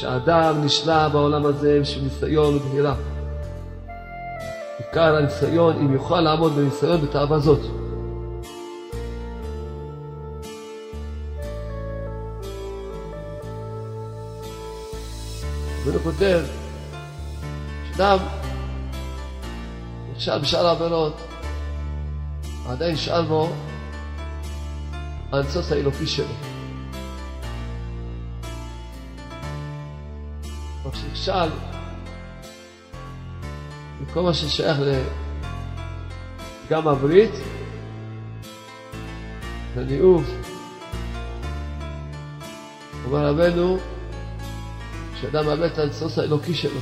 כשאדם נשלע בעולם הזה בשביל ניסיון ובהירה. עיקר הניסיון, אם יוכל לעמוד בניסיון בתאווה זאת. רבינו כותב, שאדם נכשל בשאר העבירות, עדיין נשאר בו הניצוץ האלוקי שלו. כשנכשל בכל מה ששייך גם הברית, לניאוף, אומר רבנו, שאדם מאבד את הניצוץ האלוקי שלו.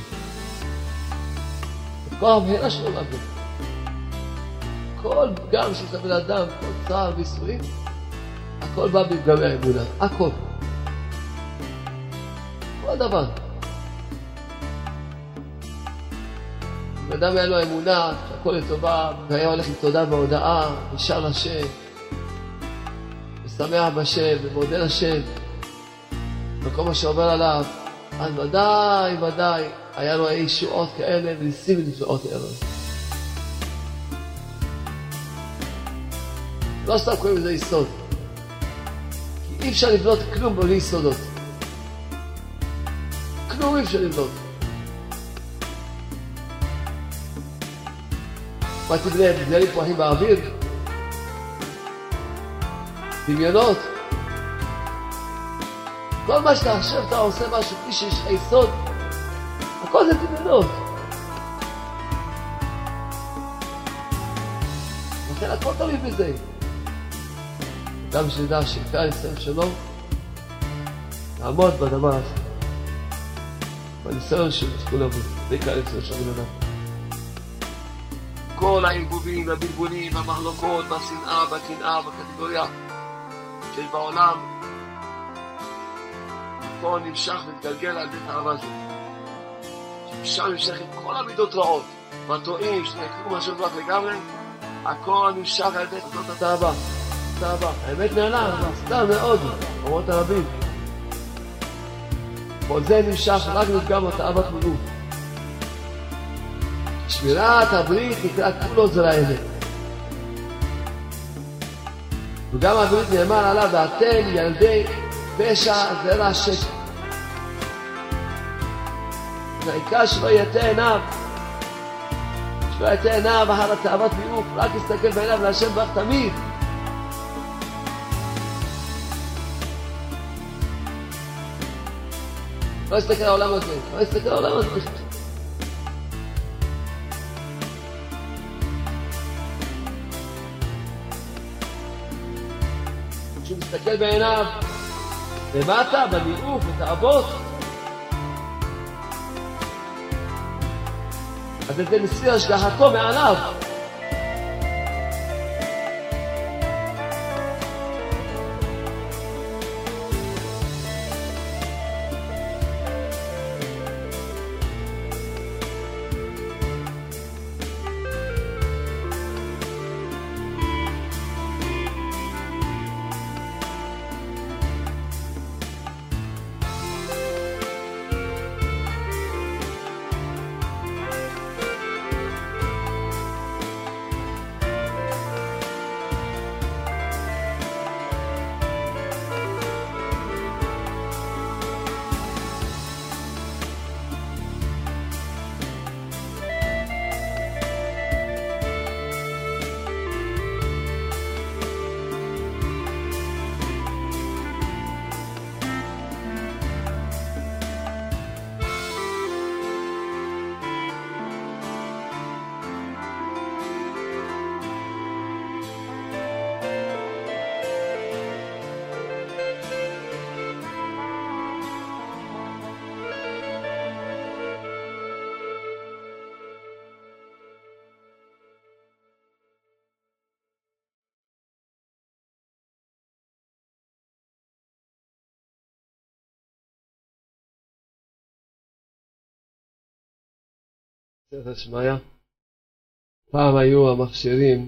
כל הבחירה שלו מאבד. כל פגם שיש לבן אדם, כל צער וייסורים, הכל בא בפגמי האמונה, הכל. כל דבר. אדם היה לו אמונה שהכל לטובה, והיה הולך עם תודה והודאה, ושר לשם, ושמח בשם, ומודה לשם, וכל מה שעובר עליו, אז ודאי, ודאי, היה לו ישועות כאלה וניסים ונפלאות כאלה. לא סתם קוראים לזה יסוד. כי אי אפשר לבנות כלום בלי יסודות. כלום אי אפשר לבנות. מה תבנה? תבנה לי פרחים באוויר? דמיונות? כל מה שאתה חושב, אתה עושה משהו בלי שיש לך יסוד, הכל זה דמיונות. לכן הכל תלוי בזה. גם שנדע שעיקר ישראל שלו, לעמוד בדבר הזה. בניסיון של תיקון אבות, זה עיקר ישראל של הבן אדם. כל הערבובים והבלבולים והמחלוקות והשנאה והקנאה והקטגוריה שיש בעולם, הכל נמשך ומתגלגל על ידי תאווה זו. שם נמשך עם כל המידות רעות, והטועים שנעקרו מהשם ברוך לגמרי, הכל נמשך על ידי זאת התאווה. תאווה. האמת נעלם, סתם מאוד, אומרות הרבים. כל זה נמשך רק נפגם בתאוות מילוט. שמירת הברית נקרא כולו זרע אמת. וגם הברית נאמר עליו, ואתם ילדי פשע זרע שקר. והעיקר שלא יטה עיניו, שלא יטה עיניו אחר התאוות מיעוף, רק יסתכל בעיניו להשם ברך תמיד. לא יסתכל על העולם הזה, לא יסתכל על העולם הזה. כשהוא מסתכל בעיניו למטה, בניאוף, בתאוות, אז זה מסיר השגחתו מעליו. ספר שמעיה. פעם היו המכשירים,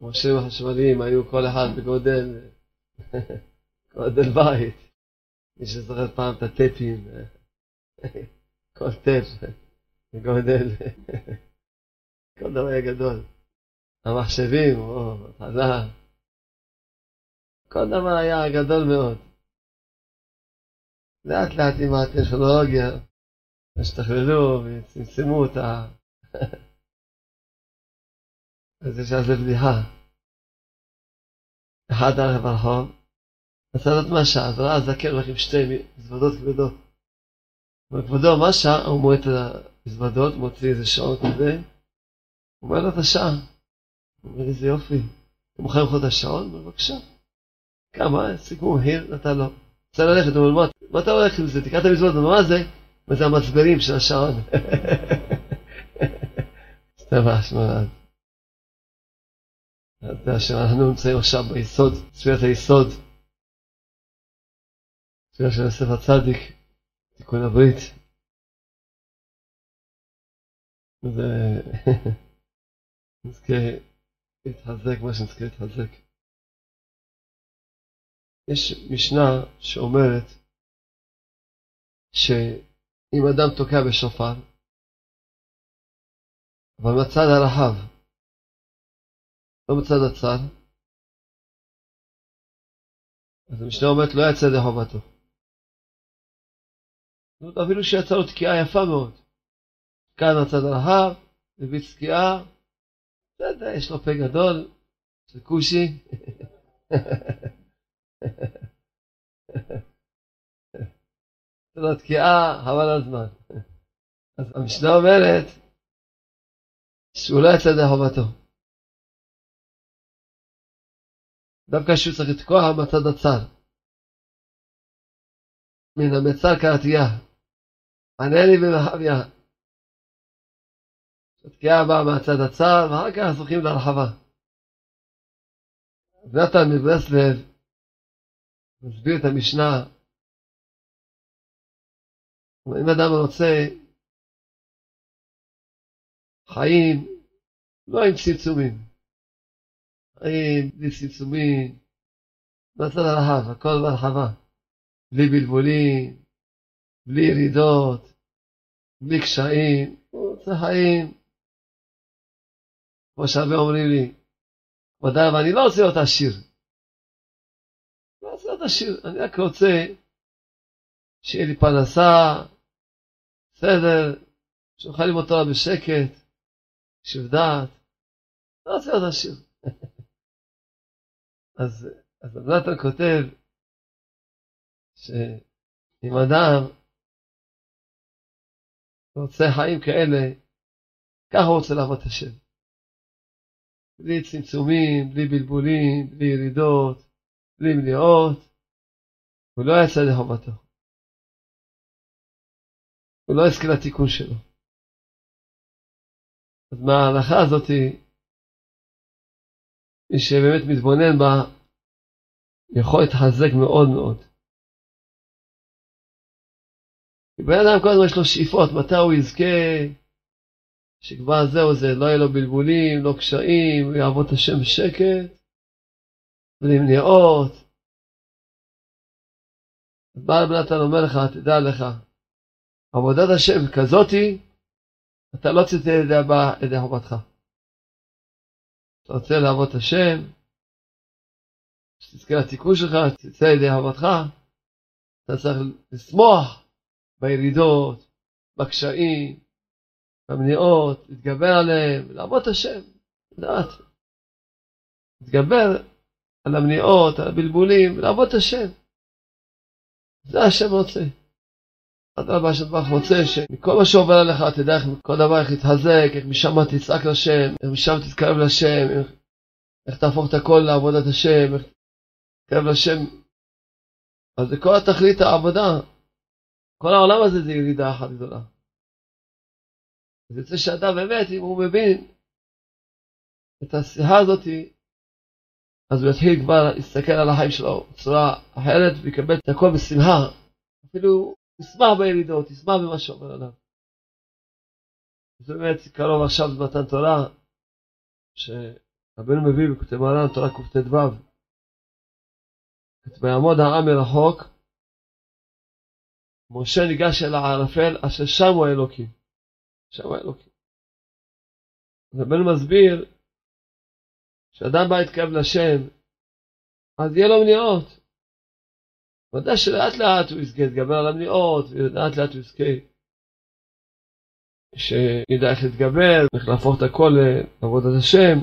המכשירים החשמליים היו כל אחד בגודל, גודל בית. מי שזוכר פעם את הטפים, כל טף, גודל, כל דבר היה גדול. המחשבים, או, חזר. כל דבר היה גדול מאוד. לאט לאט עם הטכנולוגיה, השתכללו וצמצמו אותה. אז יש על זה בדיחה. אחד הלך ברחוב, רצה מה שעה, אז ראה זקן הולך עם שתי מזוודות כבדות. אומר, כבודו, מה שעה? הוא מועט את המזוודות, מוציא איזה שעון כזה, הוא אומר לו את השעה. הוא אומר, איזה יופי. אתה מוכן למכור את השעון? הוא אומר, בבקשה. כמה? סיכמו מחיר, נתן לו. רוצה ללכת, הוא אומר, מה אתה הולך עם זה? תקרא את המזוודות, מה זה? מה זה המצברים של השעון? סתם השמרד. אתה שאנחנו נמצאים עכשיו ביסוד, צפיית היסוד, צפייה של יוסף הצדיק, תיקון הברית. זה נזכה להתחזק מה שנזכה להתחזק. יש משנה שאומרת שאם אדם תוקע בשופר, אבל מצד הרחב, לא מצד הצד, אז המשנה אומרת לא יצא ידי חובתו. זאת אפילו שיצא לו תקיעה יפה מאוד. כאן הצד הרחב, מביא תקיעה, בסדר, יש לו פה גדול, של כושי. זאת תקיעה, חבל הזמן. אז המשנה אומרת שהוא לא יצא ידי חובתו. דווקא שהוא צריך לתקוע מצד הצר. מן המצר קראתייה. ענה לי במחביה. התקיעה באה מהצד הצר, ואחר כך זוכים להרחבה. נתן מברסלב מסביר את המשנה. אם אדם רוצה חיים לא עם צמצומים, חיים בלי צמצומים, בצד הרחב, הכל בהרחבה, בלי בלבולים, בלי ירידות, בלי קשיים, הוא רוצה חיים, כמו שהרבה אומרים לי, אבל אני לא רוצה להיות עשיר. לא רוצה להיות עשיר, אני רק רוצה שיהיה לי פרנסה, בסדר, שאוכל ללמוד תורה בשקט, של דעת, לא רוצה להיות עשיר. אז, אז נתן כותב שאם אדם רוצה חיים כאלה, ככה הוא רוצה לעבוד את השם. בלי צמצומים, בלי בלבולים, בלי ירידות, בלי מניעות, הוא לא יצא לחובתו. הוא לא יזכה לתיקון שלו. אז מההלכה הזאת, מי שבאמת מתבונן בה, יכול להתחזק מאוד מאוד. בן אדם כל הזמן יש לו שאיפות, מתי הוא יזכה, שכבר זהו זה, לא יהיה לו בלבולים, לא קשיים, הוא יעבוד את השם בשקט, בלי מניעות. בעל בנתן אומר לך, תדע לך, עבודת השם כזאתי, אתה לא תצא ידי הבא ידי חובתך. אתה רוצה לעבוד את השם, שתזכה לתיקון שלך, תצא ידי חובתך, אתה צריך לשמוח בירידות, בקשיים, במניעות, להתגבר עליהם, לעבוד את השם, לדעת. להתגבר על המניעות, על הבלבולים, לעבוד את השם. זה השם רוצה. אדרבה שטבח רוצה שמכל מה שעובר עליך תדע איך כל דבר איך להתחזק, איך משם תצעק לשם, איך משם תתקרב לשם, איך, איך תהפוך את הכל לעבודת השם, איך תתקרב לשם. אז זה כל התכלית העבודה. כל העולם הזה זה ירידה אחת גדולה. אז יוצא שאדם באמת, אם הוא מבין את השיחה הזאת, אז הוא יתחיל כבר להסתכל על החיים שלו בצורה אחרת ויקבל את הכל בשמחה. אפילו תשמח בירידות, תשמח במה שאומר עליו. זה באמת קרוב עכשיו במתן תורה, שרבנו מביא בכותב מרן תורה קט"ו, ויעמוד העם מרחוק, משה ניגש אל הערפל אשר שם הוא האלוקים. שם הוא האלוקים. רבנו מסביר שאדם בא להתקרב לשם, אז יהיה לו מניעות. ודאי שלאט לאט הוא יזכה להתגבר על המניעות, ולאט לאט הוא יזכה שידע איך להתגבר, איך להפוך את הכל לעבודת השם.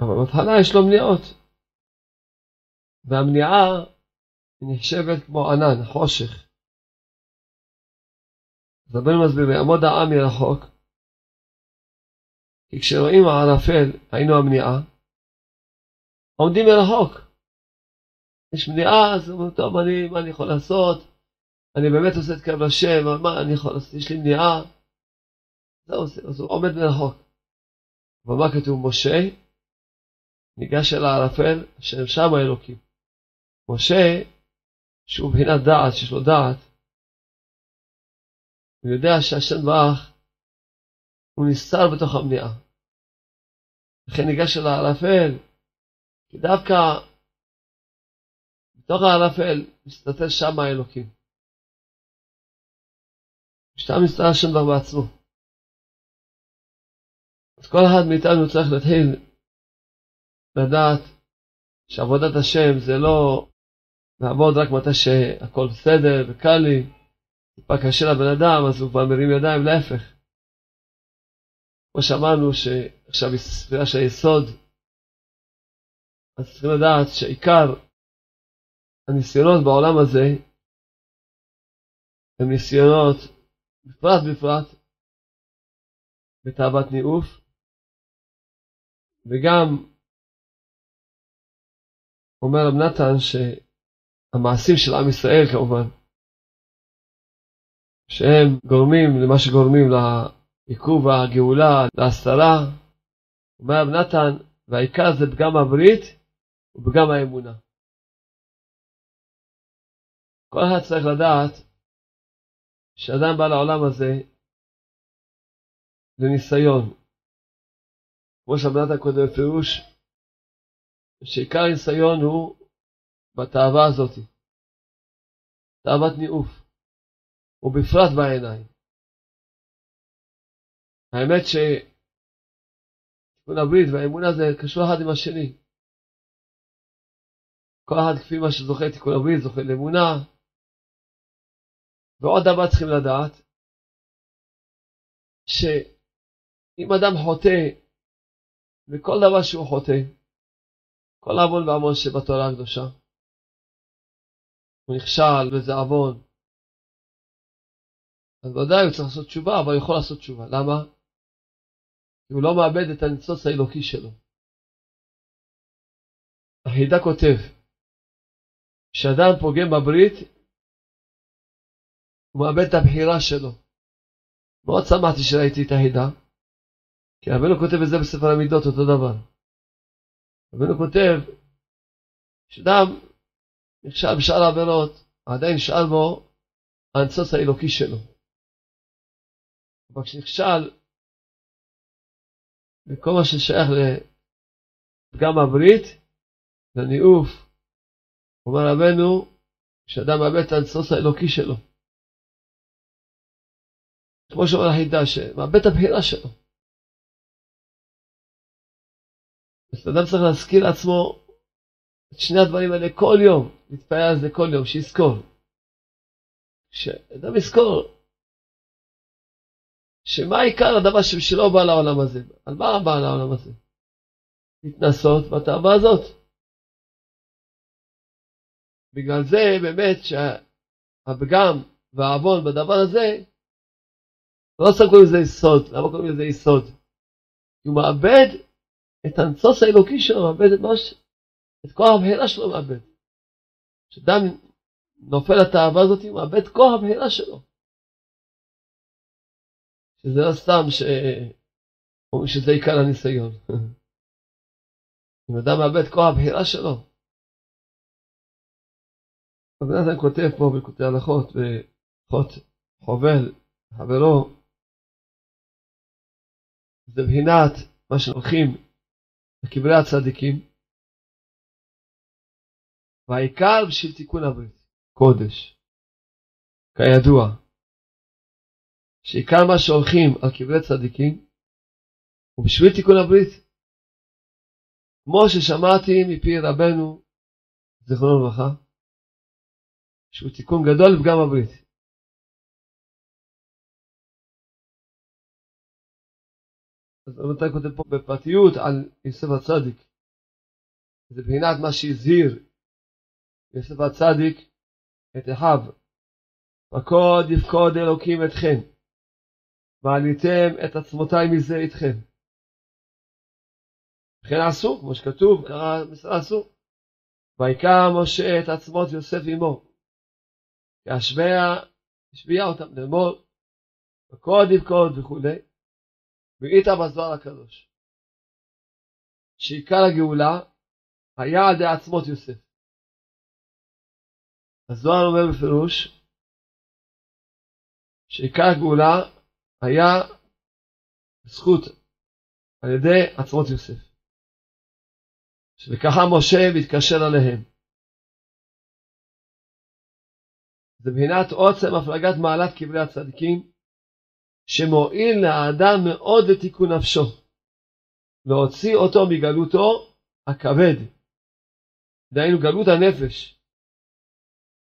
אבל בהתחלה יש לו מניעות. והמניעה נחשבת כמו ענן, חושך. אז רבנו מסביר, ויעמוד העם מרחוק, כי כשרואים הערפל, היינו המניעה, עומדים מרחוק. יש מניעה, אז אומרים, טוב, אני, מה אני יכול לעשות? אני באמת עושה את קרב השם, אבל מה אני יכול לעשות? יש לי מניעה. זהו, אז הוא עומד מרחוק. אבל מה כתוב? משה ניגש אל הערפל, אשר שם האלוקים. משה, שהוא מבחינת דעת, שיש לו דעת, הוא יודע שהשם ברך, הוא נסתר בתוך המניעה. לכן ניגש אל הערפל, כי דווקא בתוך הערפל מסתתר שם האלוקים. שם מסתתר השם ברך בעצמו. אז כל אחד מאיתנו צריך להתחיל לדעת שעבודת השם זה לא לעבוד רק מתי שהכל בסדר וקל לי, טיפה קשה לבן אדם, אז הוא כבר מרים ידיים, להפך. כמו שאמרנו שעכשיו ספירה של היסוד, אז צריכים לדעת שעיקר הניסיונות בעולם הזה הם ניסיונות, בפרט בפרט, בתאוות ניאוף, וגם אומר רב נתן שהמעשים של עם ישראל כמובן, שהם גורמים למה שגורמים לעיכוב הגאולה, להסתרה, אומר רב נתן, והעיקר זה פגם הברית ופגם האמונה. כל אחד צריך לדעת שאדם בא לעולם הזה לניסיון. כמו נתן קודם בפירוש, שעיקר הניסיון הוא בתאווה הזאת, תאוות ניאוף, ובפרט בעיניים. האמת שתיקון הברית והאמונה זה קשור אחד עם השני. כל אחד כפי מה שזוכה תיקון הברית זוכה לאמונה. ועוד דבר צריכים לדעת, שאם אדם חוטא וכל דבר שהוא חוטא, כל עוון ועוון שבתורה הקדושה. הוא נכשל וזה עוון. אז ודאי הוא צריך לעשות תשובה, אבל הוא יכול לעשות תשובה. למה? כי הוא לא מאבד את הניצוץ האלוקי שלו. החידה כותב, כשאדם פוגם בברית, הוא מאבד את הבחירה שלו. מאוד שמחתי שראיתי את החידה, כי רבנו כותב את זה בספר המידות, אותו דבר. רבנו כותב שאדם נכשל בשאר העבירות, עדיין נשאר בו הניצוץ האלוקי שלו. אבל כשנכשל בכל מה ששייך לפגם הברית, לניאוף, אומר רבנו, שאדם מאבד את הניצוץ האלוקי שלו. כמו שאומר החידה, שמאבד את הבחירה שלו. אז אדם צריך להזכיר לעצמו את שני הדברים האלה כל יום, להתפעל על זה כל יום, שיזכור. שאדם יזכור שמה עיקר הדבר שבשלו בא לעולם הזה? על מה בא לעולם הזה? להתנסות בתאווה הזאת. בגלל זה באמת שהפגם והעוון בדבר הזה, לא סתם קוראים לזה יסוד. למה קוראים לזה יסוד? הוא מאבד את הניצוץ האלוקי שלו, מאבד את, מש... את כוח הבחירה שלו מאבד. כשאדם נופל לתאווה הזאת, הוא מאבד את כוח הבחירה שלו. שזה לא סתם ש... שזה עיקר הניסיון. אם אדם מאבד כוח הבחירה שלו. רבי נתן כותב פה בקוטעי הלכות, בהלכות חובל, חברו, זה בחינת מה שהולכים לקברי הצדיקים, והעיקר בשביל תיקון הברית, קודש. כידוע, שעיקר מה שהולכים על קברי צדיקים הוא בשביל תיקון הברית. כמו ששמעתי מפי רבנו, זיכרונו לברכה, שהוא תיקון גדול לפגם הברית. אז רבותיי כותב פה בפרטיות על יוסף הצדיק. זה מבחינת מה שהזהיר יוסף הצדיק את אחיו. פקוד יפקוד אלוקים אתכם, ועליתם את עצמותיי מזה איתכם. וכן עשו, כמו שכתוב, קרא משרה עשו. ויקרא משה את עצמות יוסף עמו, להשביע, השביע אותם לאמור, וקוד יפקוד וכולי, ואיתה בזוהר הקדוש. שעיקר הגאולה היה על ידי עצמות יוסף. הזוהר אומר בפירוש שעיקר הגאולה היה בזכות על ידי עצמות יוסף. וככה משה מתקשר עליהם. זה מבחינת עוצם הפלגת מעלת קברי הצדיקים, שמועיל לאדם מאוד לתיקון נפשו, להוציא אותו מגלותו הכבד, דהיינו גלות הנפש,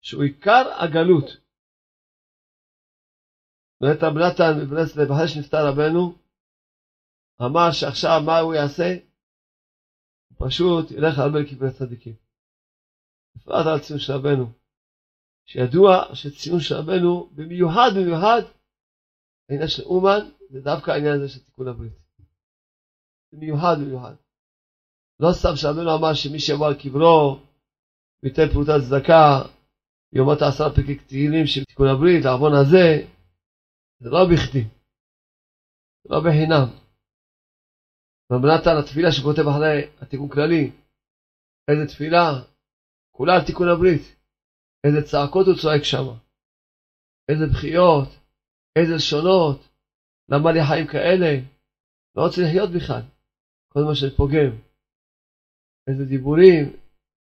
שהוא עיקר הגלות. באמת רב נתן מברסלב, אחרי שנפטר רבנו, אמר שעכשיו מה הוא יעשה? הוא פשוט ילך הרבה לקברי צדיקים. בפרט על ציון של רבנו, שידוע שציון של רבנו במיוחד במיוחד העניין של אומן זה דווקא העניין הזה של תיקון הברית. במיוחד במיוחד. לא סתם שרבנו אמר שמי שיבוא על קברו וייתן פרוטת צדקה יאמר את העשרה פרקי תהילים של תיקון הברית, לעוון הזה, זה לא בכדי. זה לא בחינם. רב נתן, התפילה שכותב אחרי התיקון כללי, איזה תפילה? כולה על תיקון הברית. איזה צעקות הוא צועק שם. איזה בכיות, איזה לשונות. למה לי חיים כאלה? לא רוצה לחיות בכלל. כל מה שאני פוגם. איזה דיבורים.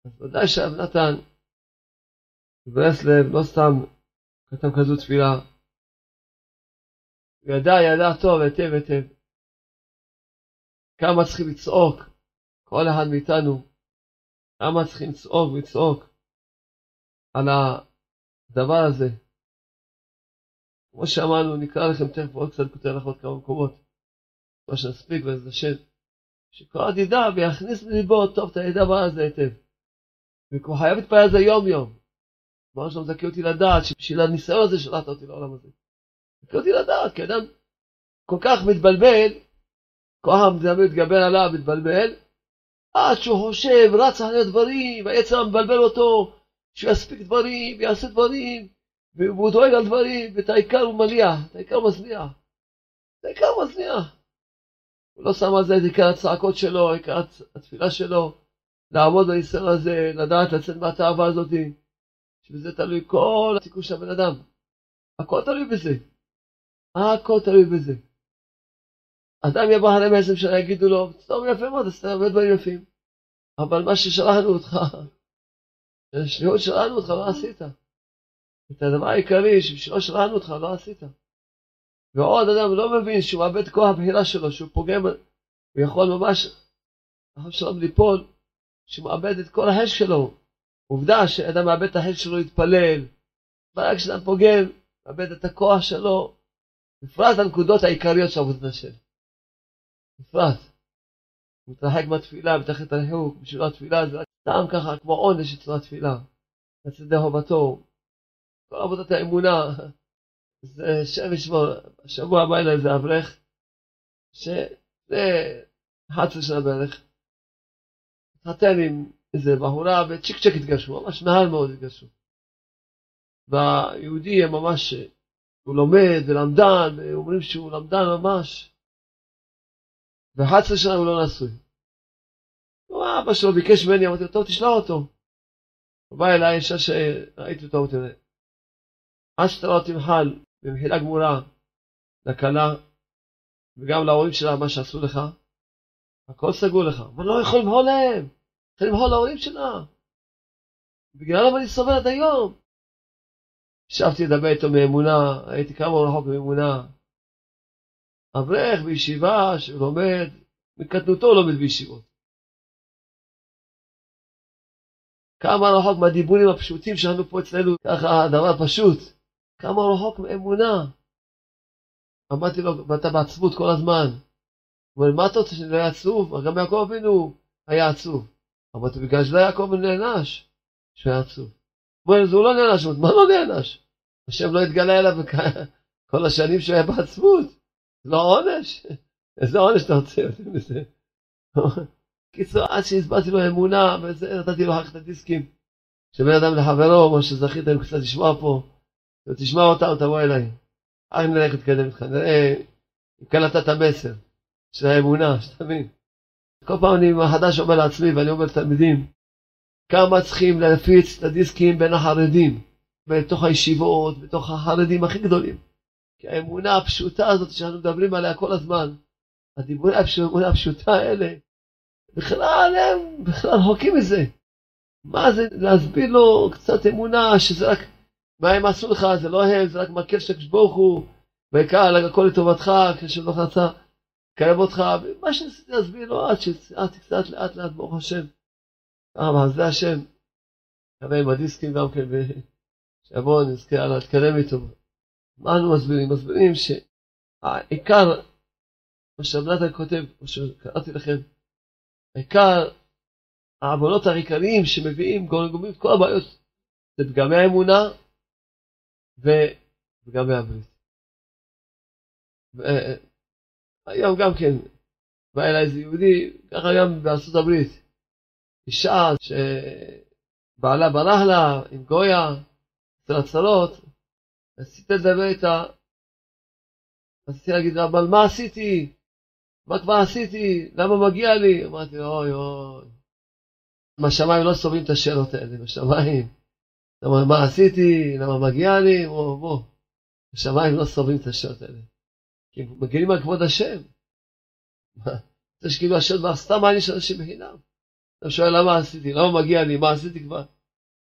אז ודאי שרב נתן, ברסלב, לא סתם כתב כזו תפילה. הוא ידע, ידע טוב, היטב היטב. כמה צריכים לצעוק, כל אחד מאיתנו, כמה צריכים לצעוק ולצעוק על הדבר הזה. כמו שאמרנו, נקרא לכם תכף עוד קצת כותב לך עוד כמה מקומות, מה שנספיק בעזרת השם, שכל אחד ידע ויכניס לליבו טוב את הדבר הזה היטב. וכמו חייב להתפלל על זה יום יום. דבר שלא מזכה אותי לדעת שבשביל הניסיון הזה שלחת אותי לעולם הזה. מזכה אותי לדעת, כי אדם כל כך מתבלבל, כוח המדמה מתגבר עליו, מתבלבל, עד שהוא חושב, רץ אחרי דברים, והיצר מבלבל אותו, שהוא יספיק דברים, ויעשה דברים, והוא דואג על דברים, ואת העיקר הוא מניח, את העיקר הוא מזניח. את העיקר הוא מזניח. הוא לא שם על זה את עיקר הצעקות שלו, עיקר התפילה שלו, לעמוד בניסיון הזה, לדעת לצאת מהתאווה הזאת, שבזה תלוי כל התיקון של הבן אדם. הכל תלוי בזה. הכל תלוי בזה. אדם יבוא אחרי מעשרים שנה, יגידו לו, טוב יפה מאוד, עשית הרבה דברים יפים. אבל מה ששלחנו אותך, השליחות שלנו אותך לא עשית. את הדבר העיקרי שבשבילו שלחנו אותך לא עשית. ועוד אדם לא מבין שהוא מאבד כוח הבחירה שלו, שהוא פוגם, הוא יכול ממש, אחר שלום ליפול, שהוא מאבד את כל החש שלו. עובדה שאדם מאבד את החש שלו להתפלל, רק כשאדם פוגם, מאבד את הכוח שלו, בפרט הנקודות העיקריות של עבודת השם. בפרט. הוא מתרחק מהתפילה, מתחת את הריחוק, בשבילו התפילה זה רק סתם ככה, כמו עונש אצלו התפילה. לצדי חובתו. כל עבודת האמונה, זה שם ישמור, השבוע הבא אליי זה אברך, שזה 11 שנה בערך, התחתן עם איזה בחורה וצ'יק צ'ק התגרשו, ממש מהר מאוד התגרשו. והיהודי ממש, הוא לומד ולמדן, אומרים שהוא למדן ממש. ו-11 שנה הוא לא נשוי. אבא שלו ביקש ממני, אמרתי לו, טוב, תשלח אותו. הוא בא אליי, אישה שראיתי אותו, אמרתי לו, לא תמחל במחילה גמורה לכלה, וגם להורים שלה, מה שעשו לך, הכל סגור לך. אבל לא יכול למחול להם, צריך למחול להורים שלה. בגללם אני סובל עד היום. ישבתי לדבר איתו מאמונה, הייתי כמה רחוק מאמונה. אברך בישיבה שלומד, מקטנותו לומד בישיבות. כמה רחוק מהדיבורים הפשוטים שלנו פה אצלנו, ככה הדבר פשוט. כמה רחוק מאמונה. אמרתי לו, ואתה בעצבות כל הזמן. הוא אומר, מה אתה רוצה שאני לא אהיה עצוב? גם יעקב אבינו היה עצוב. אמרתי, בגלל שלא יעקב נענש, שהוא היה עצוב. הוא אומר, הוא לא נענש, מה לא נענש? השם לא התגלה אליו כל השנים שהוא היה בעצבות. זה לא עונש? איזה עונש אתה רוצה? קיצור, עד שהסברתי לו אמונה, וזה, נתתי לו אחר כך את הדיסקים. שבן אדם לחברו, מה שזכיתם קצת לשמוע פה, תשמע אותם, תבוא אליי. אחר נראה איך נתקדם איתך, נראה אם קלטת את המסר של האמונה, שתבין. כל פעם אני מחדש אומר לעצמי, ואני אומר לתלמידים, כמה צריכים להפיץ את הדיסקים בין החרדים, בתוך הישיבות, בתוך החרדים הכי גדולים. כי האמונה הפשוטה הזאת שאנחנו מדברים עליה כל הזמן, הדיבורי האמונה הפשוטה האלה, בכלל הם בכלל רחוקים מזה. מה זה להסביר לו קצת אמונה שזה רק מה הם עשו לך זה לא הם זה רק מקל של הקדוש ברוך הוא בעיקר הכל לטובתך לא רצה לקרב אותך מה שניסיתי להסביר לו עד שצעדתי קצת לאט לאט ברוך השם. אבל זה השם. מקווה עם הדיסקים גם כן שיבוא נזכה להתקדם איתו. מה אנו מסבירים? מסבירים שהעיקר מה שבלטה כותב, כמו שקראתי לכם העיקר העוונות העיקריים שמביאים, גורמים כל הבעיות, זה פגמי האמונה ופגמי הברית. היום גם כן, בא אליי איזה יהודי, ככה גם בארצות הברית, אישה שבעלה ברח לה עם גויה, אצל הצרות, רציתי לדבר איתה, רציתי להגיד לה, אבל מה עשיתי? מה כבר עשיתי? למה מגיע לי? אמרתי, אוי אוי. בשמיים לא סובלים את השאלות האלה, בשמיים. למה, מה עשיתי? למה מגיע לי? בוא, בוא. בשמיים לא סובלים את השאלות האלה. כי מגיעים על כבוד השם. זה שכאילו השם כבר סתם מעניש אנשים בחינם. אתה שואל למה עשיתי? למה מגיע לי? מה עשיתי כבר?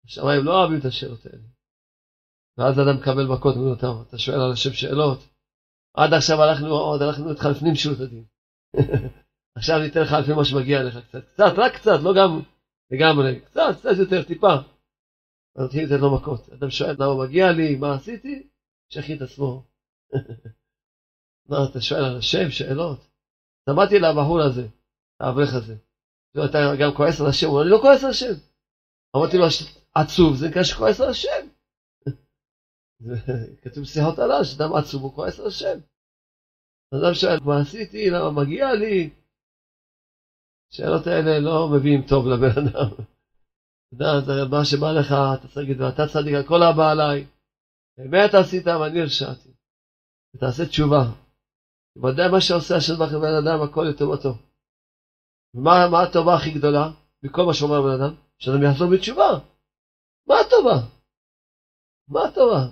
בשמיים לא אוהבים את השאלות האלה. ואז אדם מקבל מכות, אתה שואל על השם שאלות. עד עכשיו הלכנו, עוד הלכנו איתך לפנים משורת הדין. עכשיו אני אתן לך לפי מה שמגיע לך קצת, קצת, רק קצת, לא גם לגמרי, קצת, קצת יותר, טיפה. אז נתחיל לתת לו מכות. אדם שואל למה מגיע לי, מה עשיתי? שיכין את עצמו. מה, אתה שואל על השם, שאלות? שמעתי לבחור הזה, האברך הזה. אתה גם כועס על השם, הוא אומר, אני לא כועס על השם. אמרתי לו, עצוב, זה נקרא שכועס על השם. כתוב בשיחות עליו, שאדם עצוב הוא כועס על השם. אדם שואל, מה עשיתי, למה מגיע לי? השאלות האלה לא מביאים טוב לבן אדם. אתה יודע, מה שבא לך, אתה להגיד, ואתה צדיק על כל הבא עליי. באמת עשית ואני הרשעתי. ותעשה תשובה. ודאי מה שעושה השם בכם בן אדם, הכל לטובתו. ומה הטובה הכי גדולה מכל מה שאומר בן אדם? שאדם יחזור בתשובה. מה הטובה? מה הטובה?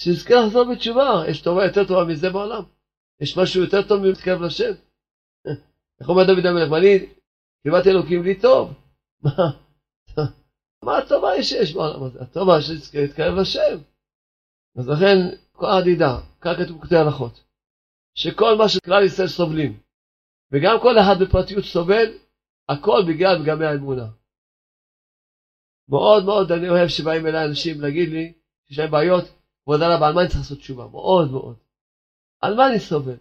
שיזכה לחזור בתשובה. יש טובה יותר טובה מזה בעולם. יש משהו יותר טוב מלהתקרב לשם? איך אומר דוד המלך? ואני קיבלתי אלוקים לי טוב. מה? מה הטובה שיש בעולם הזה? הטובה להתקרב לשם. אז לכן, כל העדידה, כאן כתוב כתבי הלכות, שכל מה שכלל ישראל סובלים, וגם כל אחד בפרטיות סובל, הכל בגלל פגמי האמונה. מאוד מאוד אני אוהב שבאים אליי אנשים להגיד לי שיש להם בעיות, כבוד הרב, על מה אני צריך לעשות תשובה? מאוד מאוד. על מה אני סובל?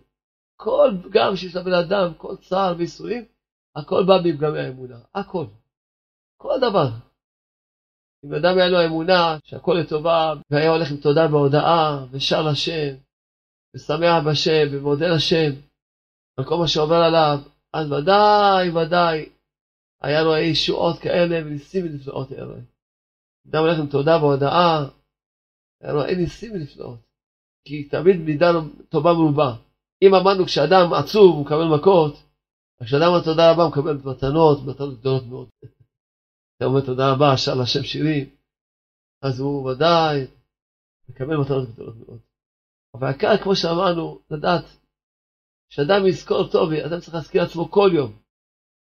כל פגם שיש לבן אדם, כל צער וייסורים, הכל בא מפגמי האמונה. הכל. כל דבר. אם אדם היה לו אמונה שהכל לטובה, והיה הולך עם תודה בהודאה, ושר לשם, ושמח בשם, ומודה לשם, על כל מה שעובר עליו, אז ודאי, ודאי, היה לו ישועות כאלה וניסים ונפלאות האלה. אדם הולך עם תודה בהודאה, היה לו ניסים ונפלאות. כי תמיד מידה טובה מרובה. אם אמרנו כשאדם עצוב הוא מקבל מכות, כשאדם אומר תודה רבה מקבל מתנות, מתנות גדולות מאוד. אתה אומר תודה רבה, שר לשם שירים, אז הוא ודאי מקבל מתנות גדולות מאוד. אבל העיקר, כמו שאמרנו, לדעת שאדם יזכור טוב, אדם צריך להזכיר לעצמו כל יום.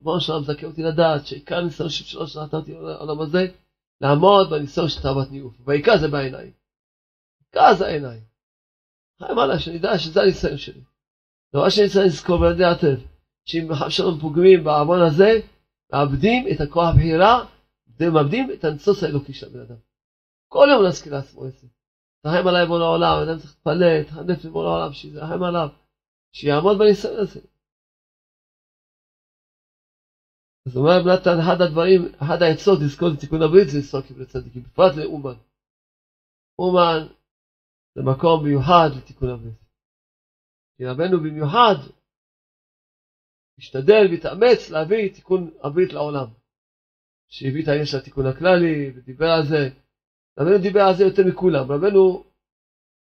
כמו שלום מזכה אותי לדעת שעיקר ניסיון של שלוש שנתתי לעולם הזה, לעמוד בניסיון של תאוות ניאוף. ויקרא זה בעיניים. יקרא זה העיניים. עליי, שאני אדע שזה הניסיון שלי. דבר שאני צריך לזכור ולדע היטב, שאם חב שלום פוגמים בעוון הזה, מאבדים את הכוח הבחירה, ומאבדים את הניצוץ האלוקי של הבן אדם. כל יום להזכיר לעצמו את זה. תרחם עליי בוא לעולם, אדם צריך להתפלל, תחנף לבוא לעולם, שירחם עליו, שיעמוד בניסיון הזה. אז אומר נתן, אחד הדברים, אחד העצות לזכור לתיקון הברית זה לזכור כברי צדיקים, בפרט לאומן. אומן זה מקום מיוחד לתיקון הברית. כי רבנו במיוחד השתדל והתאמץ להביא תיקון הברית לעולם. שהביא את העניין של התיקון הכללי ודיבר על זה. רבנו דיבר על זה יותר מכולם. רבנו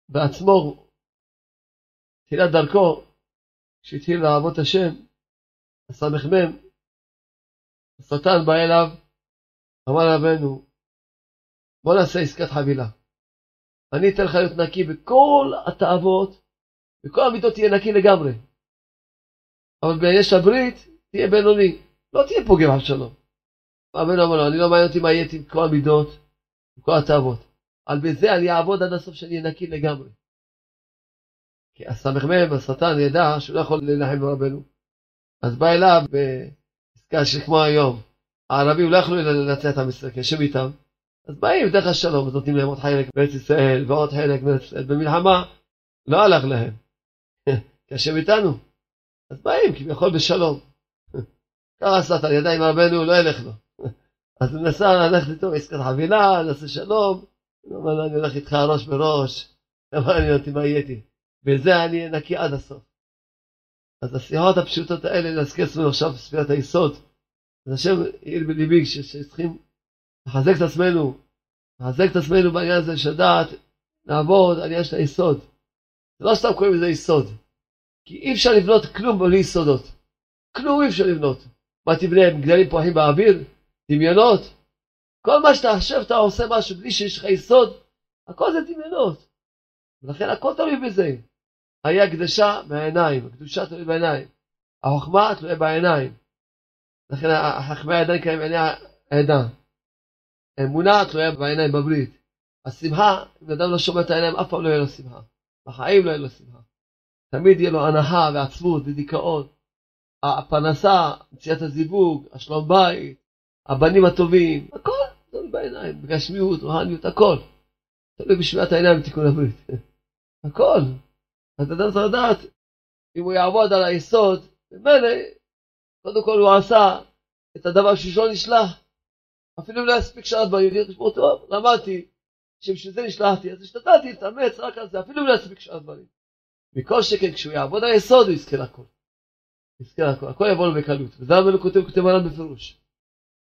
בעצמו, תחילת דרכו, כשהתחיל לעבוד השם, הסמ"ם, השטן בא אליו, אמר רבנו, בוא נעשה עסקת חבילה. אני אתן לך להיות נקי בכל התאוות, וכל המידות תהיה נקי לגמרי. אבל ביש הברית תהיה בינוני, לא תהיה פוגם על שלום. רבנו אמר לו, אני לא מעניין אותי מה יהיה עם כל המידות, עם כל התאוות. על בזה אני אעבוד עד הסוף שאני אהיה נקי לגמרי. כי הסמ"ם, השטן, ידע שהוא לא יכול להילחם ברבנו. אז בא אליו עסקה שכמו היום, הערבים לא יכלו לנצח את המשחק, יושב איתם, אז באים דרך השלום, אז נותנים להם עוד חלק בארץ ישראל ועוד חלק בארץ ישראל. במלחמה לא הלך להם, כי השם איתנו. אז באים כביכול בשלום. ככה השטן, ידיים רבנו, לא ילך לו. אז הוא נסע ללכת איתו עסקת חבילה, נעשה שלום. הוא אמר לו, אני הולך איתך ראש בראש, לא מעניין אותי מה יהיה איתי. בזה אני נקי עד הסוף. אז השיחות הפשוטות האלה, להזכיר עצמנו עכשיו בספירת היסוד. אז השם העיר בליבי שצריכים לחזק את עצמנו, לחזק את עצמנו בעניין הזה של דעת, לעבוד על עניין של היסוד. זה לא סתם קוראים לזה יסוד, כי אי אפשר לבנות כלום בלי יסודות. כלום אי אפשר לבנות. מה תבנה, גדלים פרחים באוויר? דמיונות? כל מה שאתה חושב אתה עושה משהו בלי שיש לך יסוד, הכל זה דמיונות. ולכן הכל תלוי בזה. היה קדשה מהעיניים, הקדושה תלוי בעיניים. החוכמה תלויה בעיניים. לכן החכמי הידיים קיימים עיני העדה. אמונה תלויה בעיניים בברית. השמחה, אם אדם לא שומע את העיניים, אף פעם לא יהיה לו שמחה. בחיים לא יהיה לו שמחה. תמיד יהיה לו הנחה ועצבות ודיכאון. הפרנסה, מציאת הזיווג, השלום בית, הבנים הטובים, הכל תלוי בעיניים, בגשמיות, רוהניות, הכל. תלוי בשמיעת העיניים בתיקון הברית. הכל. אז אדם צריך לדעת, אם הוא יעבוד על היסוד, ממילא, קודם כל הוא עשה את הדבר שלא נשלח. אפילו לא יספיק שעת ביהודי, תשמעו טוב, למדתי שבשביל זה נשלחתי, אז השתדלתי להתאמץ רק על זה, אפילו לא יספיק שעת דברים. מכל שכן, כשהוא יעבוד היסוד, הוא יזכה לכל. יזכה לכל, הכל יבוא לו בקלות. וזה רבנו כותב, כותב עליו בפירוש.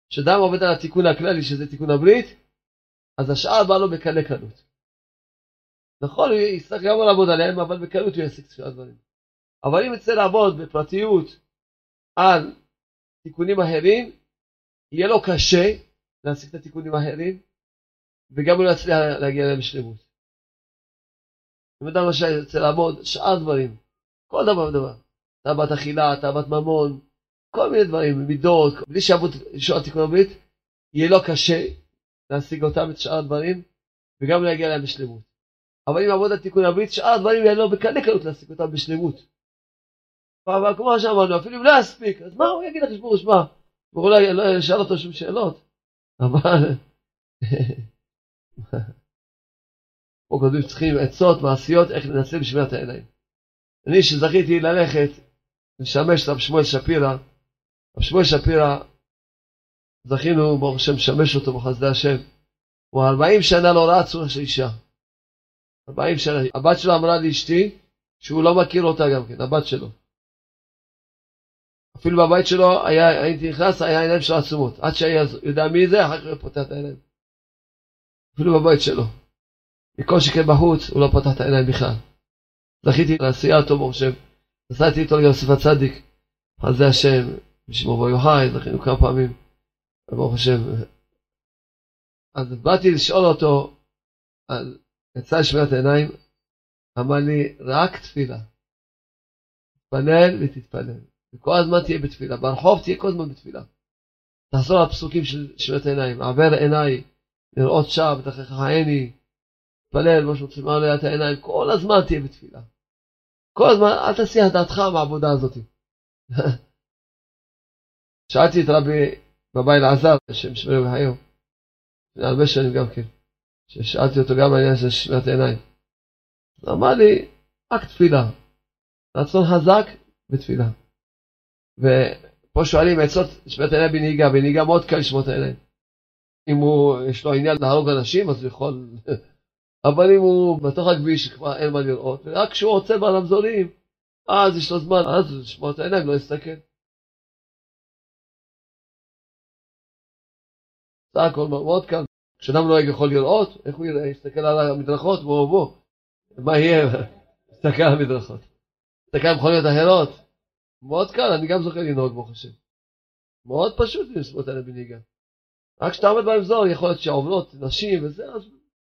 כשאדם עובד על התיקון הכללי, שזה תיקון הברית, אז השאר בא לו בקלי קלות. נכון, הוא יצטרך גם לעבוד עליהם, אבל בקלות הוא יעסיק את הדברים. אבל אם יצא לעבוד בפרטיות על תיקונים אחרים, יהיה לו קשה להשיג את התיקונים האחרים, וגם הוא לא יצליח להגיע אליהם בשלמות. אם אדם רשאי יוצא לעבוד, שאר דברים, כל דבר ודבר, תאוות אכילה, תאוות ממון, כל מיני דברים, מידות, בלי שיעבוד לשאול תיקון הברית, יהיה לו קשה להשיג אותם, את שאר הדברים, וגם להגיע אליהם בשלמות. אבל אם עבוד על תיקון הברית, שאר הדברים יהיה לו בקלי קלות להשיג אותם בשלמות. אבל כמו שאמרנו, אפילו אם לא יספיק, אז מה הוא יגיד לקדוש שמע, הוא לא ישאל אותו שום שאלות, אבל... פה כותבים שצריכים עצות מעשיות איך לנצל בשמירת העיניים. אני שזכיתי ללכת, לשמש את רב שמואל שפירא, רב שמואל שפירא, זכינו, ברוך השם, לשמש אותו בחסדי השם. הוא 40 שנה לא ראה צורה של אישה. 40 שנה. הבת שלו אמרה לאשתי שהוא לא מכיר אותה גם כן, הבת שלו. אפילו בבית שלו היה, הייתי נכנס, היה עיניים של עצומות. עד שהיה יודע מי זה, אחר כך הוא פותח את העיניים. אפילו בבית שלו. מכל שכן בחוץ, הוא לא פתח את העיניים בכלל. זכיתי לעשייה אותו, ברוך השם. נסעתי איתו גם ספר צדיק, על זה השם, בשמו בו יוחאי, זכינו כמה פעמים, ברוך השם. אז באתי לשאול אותו על יצא לשמירת העיניים, אמר לי, רק תפילה. תתפלל ותתפלל. וכל הזמן תהיה בתפילה. ברחוב תהיה כל הזמן בתפילה. תחזור לפסוקים של שמירת העיניים. עבר עיניי לראות שם, בתכך עיני, תתפלל, מה שרוצים עליה את העיניים, כל הזמן תהיה בתפילה. כל הזמן, אל תסיח דעתך מהעבודה הזאת. שאלתי את רבי בבא אלעזר, השם שמרים וחיו, לפני הרבה שנים גם כן, ששאלתי אותו גם על העניין של שמירת עיניים. הוא אמר לי, רק תפילה, רצון חזק ותפילה. ופה שואלים עצות שמירת עיניים בנהיגה, בנהיגה מאוד קל לשמור את העיניים. אם הוא, יש לו עניין להרוג אנשים, אז הוא יכול אבל אם הוא בתוך הכביש כבר אין מה לראות, רק כשהוא עוצר ברמזורים, אז יש לו זמן, אז לשמוע את העיניים, לא יסתכל. סך הכל מאוד קל. כשאדם נוהג יכול לראות, איך הוא יראה? יסתכל על המדרכות, בוא בוא. מה יהיה? יסתכל על המדרכות. יסתכל על מכוניות אחרות. מאוד קל, אני גם זוכר לנהוג ברוך השם. מאוד פשוט לספור את העיניים בנהיגה. רק כשאתה עומד ברמזור, יכול להיות שעוברות נשים וזה, אז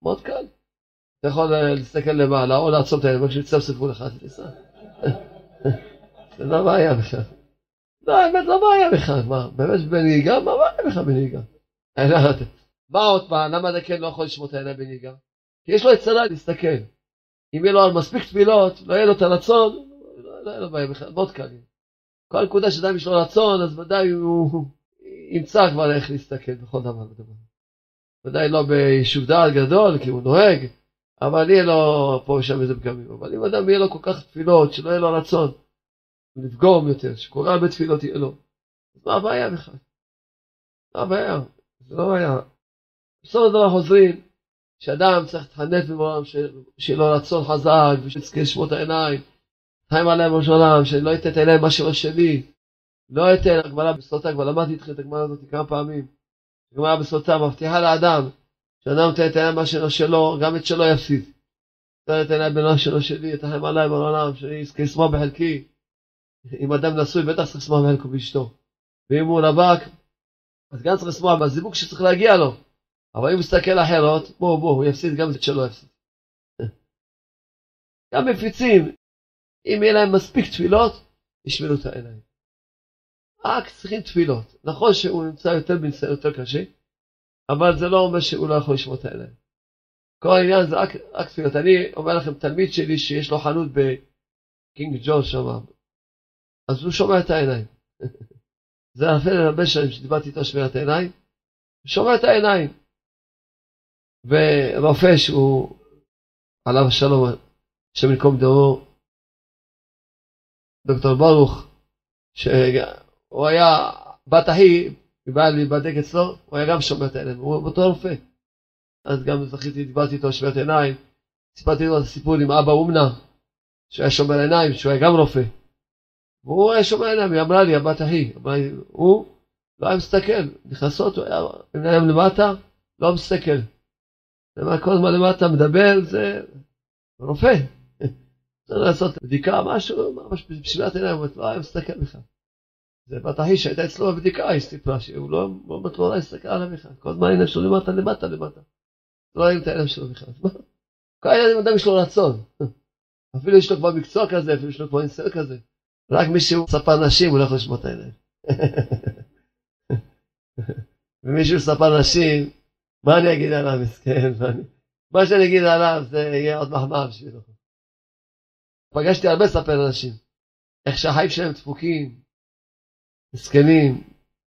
מאוד קל. אתה יכול אה, להסתכל למעלה או לעצום את העיניים, שיצפצפו לך, תיסע. זה לא בעיה בכלל. לא, האמת לא בעיה בכלל, מה, באמת בנהיגה? מה בעיה בכלל בנהיגה? מה עוד פעם, למה אתה כן לא יכול לשמור את העיניים בנהיגה? כי יש לו יצרה להסתכל. אם יהיה לו על מספיק תפילות, לא יהיה לו את הרצון, לא יהיה לו בעיה בכלל, מאוד קל. כל נקודה שאדם יש לו רצון, אז ודאי הוא ימצא כבר איך להסתכל בכל דבר ודבר. ודאי לא ביישוב דעת גדול, כי הוא נוהג, אבל יהיה לו פה ושם איזה פגמים. אבל אם אדם יהיה לו כל כך תפילות, שלא יהיה לו רצון לפגום יותר, שכל הרבה תפילות יהיה לו, אז מה הבעיה בכלל? מה הבעיה? זה לא בעיה. בסופו של חוזרים, שאדם צריך להתחנף במעולם, שיהיה לו רצון חזק, ושיזכה לשמור את העיניים, חיים עליהם ראש העולם, שלא ייתן את העיניים מה שלא שלי, לא ייתן הגבלה בסוטה, כבר למדתי איתכם את הגמרא הזאת כמה פעמים. הגמרא בסוטה מבטיחה לאדם שאדם נותן את העיניים מה שלו שלו, גם את שלו יפסיד. נותן את העיניים בנו שלו שלי, את החיים עליי בעולם, שאני אזכה לשמוח בחלקי. אם אדם נשוי, בטח צריך לשמוח בחלקו באשתו. ואם הוא רווק, אז גם צריך לשמוח בזיווג שצריך להגיע לו. אבל אם מסתכל אחרות, בוא בוא, הוא יפסיד גם את שלו יפסיד. גם מפיצים, אם יהיה להם מספיק תפילות, ישמרו את העיניים. רק צריכים תפילות. נכון שהוא נמצא יותר בניסיון יותר קשה, אבל זה לא אומר שהוא לא יכול לשמוע את העיניים. כל העניין זה רק, רק תפילות. אני אומר לכם, תלמיד שלי שיש לו חנות בקינג ג'ון שם, אז הוא שומע את העיניים. זה אפילו הרבה שנים שדיברתי איתו שמירת העיניים, הוא שומע את העיניים. ורופא שהוא, עליו השלום, השם ינקום דמו, דוקטור ברוך, שהוא היה בת אחי היא באה להיבדק אצלו, הוא היה גם שומע את העיניים, הוא באותו רופא. אז גם זכיתי, דיברתי איתו על שמירת עיניים, סיפרתי לו את הסיפור עם אבא אומנה, שהיה שומר עיניים, שהוא היה גם רופא. והוא היה שומר עיניים, היא אמרה לי, הבת אחי, אמרה לי, הוא לא היה מסתכל, נכנסות, הוא היה עיניים למטה, לא מסתכל. כל הזמן למטה מדבר, זה רופא. צריך לעשות בדיקה, משהו, ממש בשבירת עיניים, לא היה מסתכל בכלל. זה בת אחי שהייתה אצלו בבדיקה, היא סיפרה שהוא לא, לא בתלונה הסתכל עליו בכלל, כל הזמן העיניים שלו למטה למטה למטה. לא רואים את העיניים שלו בכלל. כל העיניים אדם יש לו רצון. אפילו יש לו כבר מקצוע כזה, אפילו יש לו כבר ניסיון כזה. רק מי שהוא ספר נשים הוא לא יכול לשמוע את העיניים. ומישהו ספר נשים, מה אני אגיד עליו מסכן? מה שאני אגיד עליו זה יהיה עוד מחמאה בשבילו. פגשתי הרבה ספר אנשים, איך שהחיים שלהם דפוקים, מסכנים,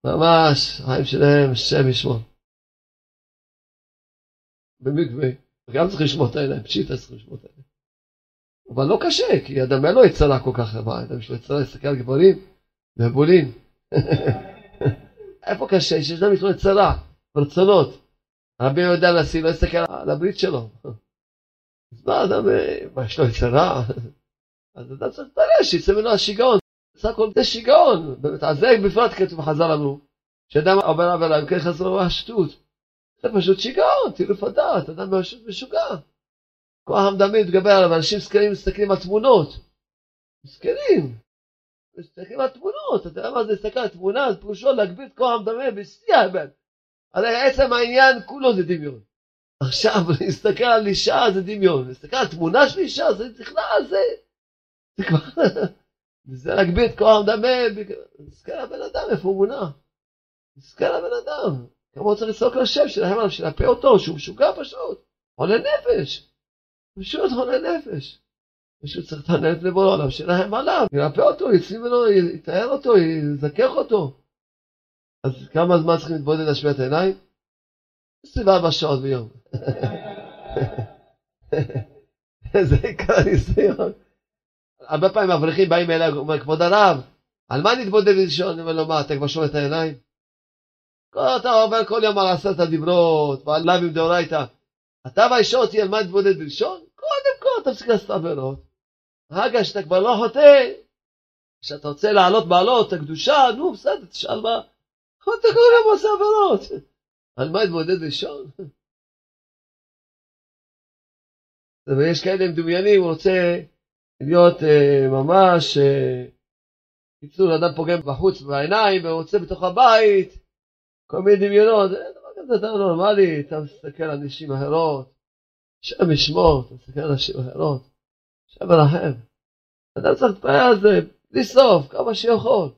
ממש, החיים שלהם, השם ישמור. במקווה, גם צריך לשמור את העיניים, פשיטה צריך לשמור את העיניים. אבל לא קשה, כי אדם אין לו יצרה כל כך רבה, אדם יש לו יצרה להסתכל על גברים ובולים. איפה קשה? שיש אדם יש לו יצרה, רצונות. רבי יהודה הנשיא לא יסתכל על הברית שלו. אז מה אדם, מה יש לו יצרה? אז אדם צריך להתפלל שיצא ממנו השיגעון. בסך הכל זה שיגעון, זה בפרט כתוב חז"ל אמרו, שאדם עובר עבירה, אם כן חזרו השטות. זה פשוט שיגעון, טילוף הדעת, אדם פשוט משוגע. כוח המדמה מתגבר עליו, אנשים זקנים מסתכלים על תמונות. זקנים. מסתכלים על תמונות, אתה יודע מה זה להסתכל על תמונה, זה פירושו להגביר את כוח המדמה בשיא האמת. הרי עצם העניין כולו זה דמיון. עכשיו, להסתכל על אישה זה דמיון, להסתכל על תמונה של אישה זה בכלל, זה... זה כבר... וזה להגביר את כוח המדמה, מסכן הבן אדם, איפה הוא מונע? מסכן הבן אדם. כמה הוא צריך לצעוק לשם שלהם עליו, שנפה אותו, שהוא משוגע פשוט, חולה נפש, פשוט חולה נפש. פשוט צריך את הנט לבורא עליו, שלהם עליו, ינפה אותו, יצאים ממנו, יתאר אותו, יזכך אותו. אז כמה זמן צריכים להתבודד להשמיע את העיניים? 24 שעות ביום. זה עיקר הניסיון. הרבה פעמים אברכים באים אליי, אומר, כבוד הרב, על מה נתבודד לישון? אני אומר לו, מה, אתה כבר שומע את העיניים? אתה עובר כל יום על עשרת הדיברות, ועל לאווים דאורייתא. אתה והאישה אותי על מה נתבודד בלשון? קודם כל תפסיק לעשות עבירות. אחר שאתה כבר לא חוטא, כשאתה רוצה לעלות בעלות, הקדושה, נו בסדר, תשאל מה. אתה כל יום עושה עבירות. על מה נתבודד בלשון? ויש כאלה מדומיינים, הוא רוצה להיות uh, ממש, קיצור, uh, אדם פוגם בחוץ בעיניים ורוצה בתוך הבית, כל מיני דמיונות, זה דבר כזה יותר נורמלי, אתה מסתכל על נשים אחרות, השם ישמור, אתה מסתכל על נשים אחרות, השם מרחם. אדם צריך להתפעל על זה בלי סוף, כמה שיכול.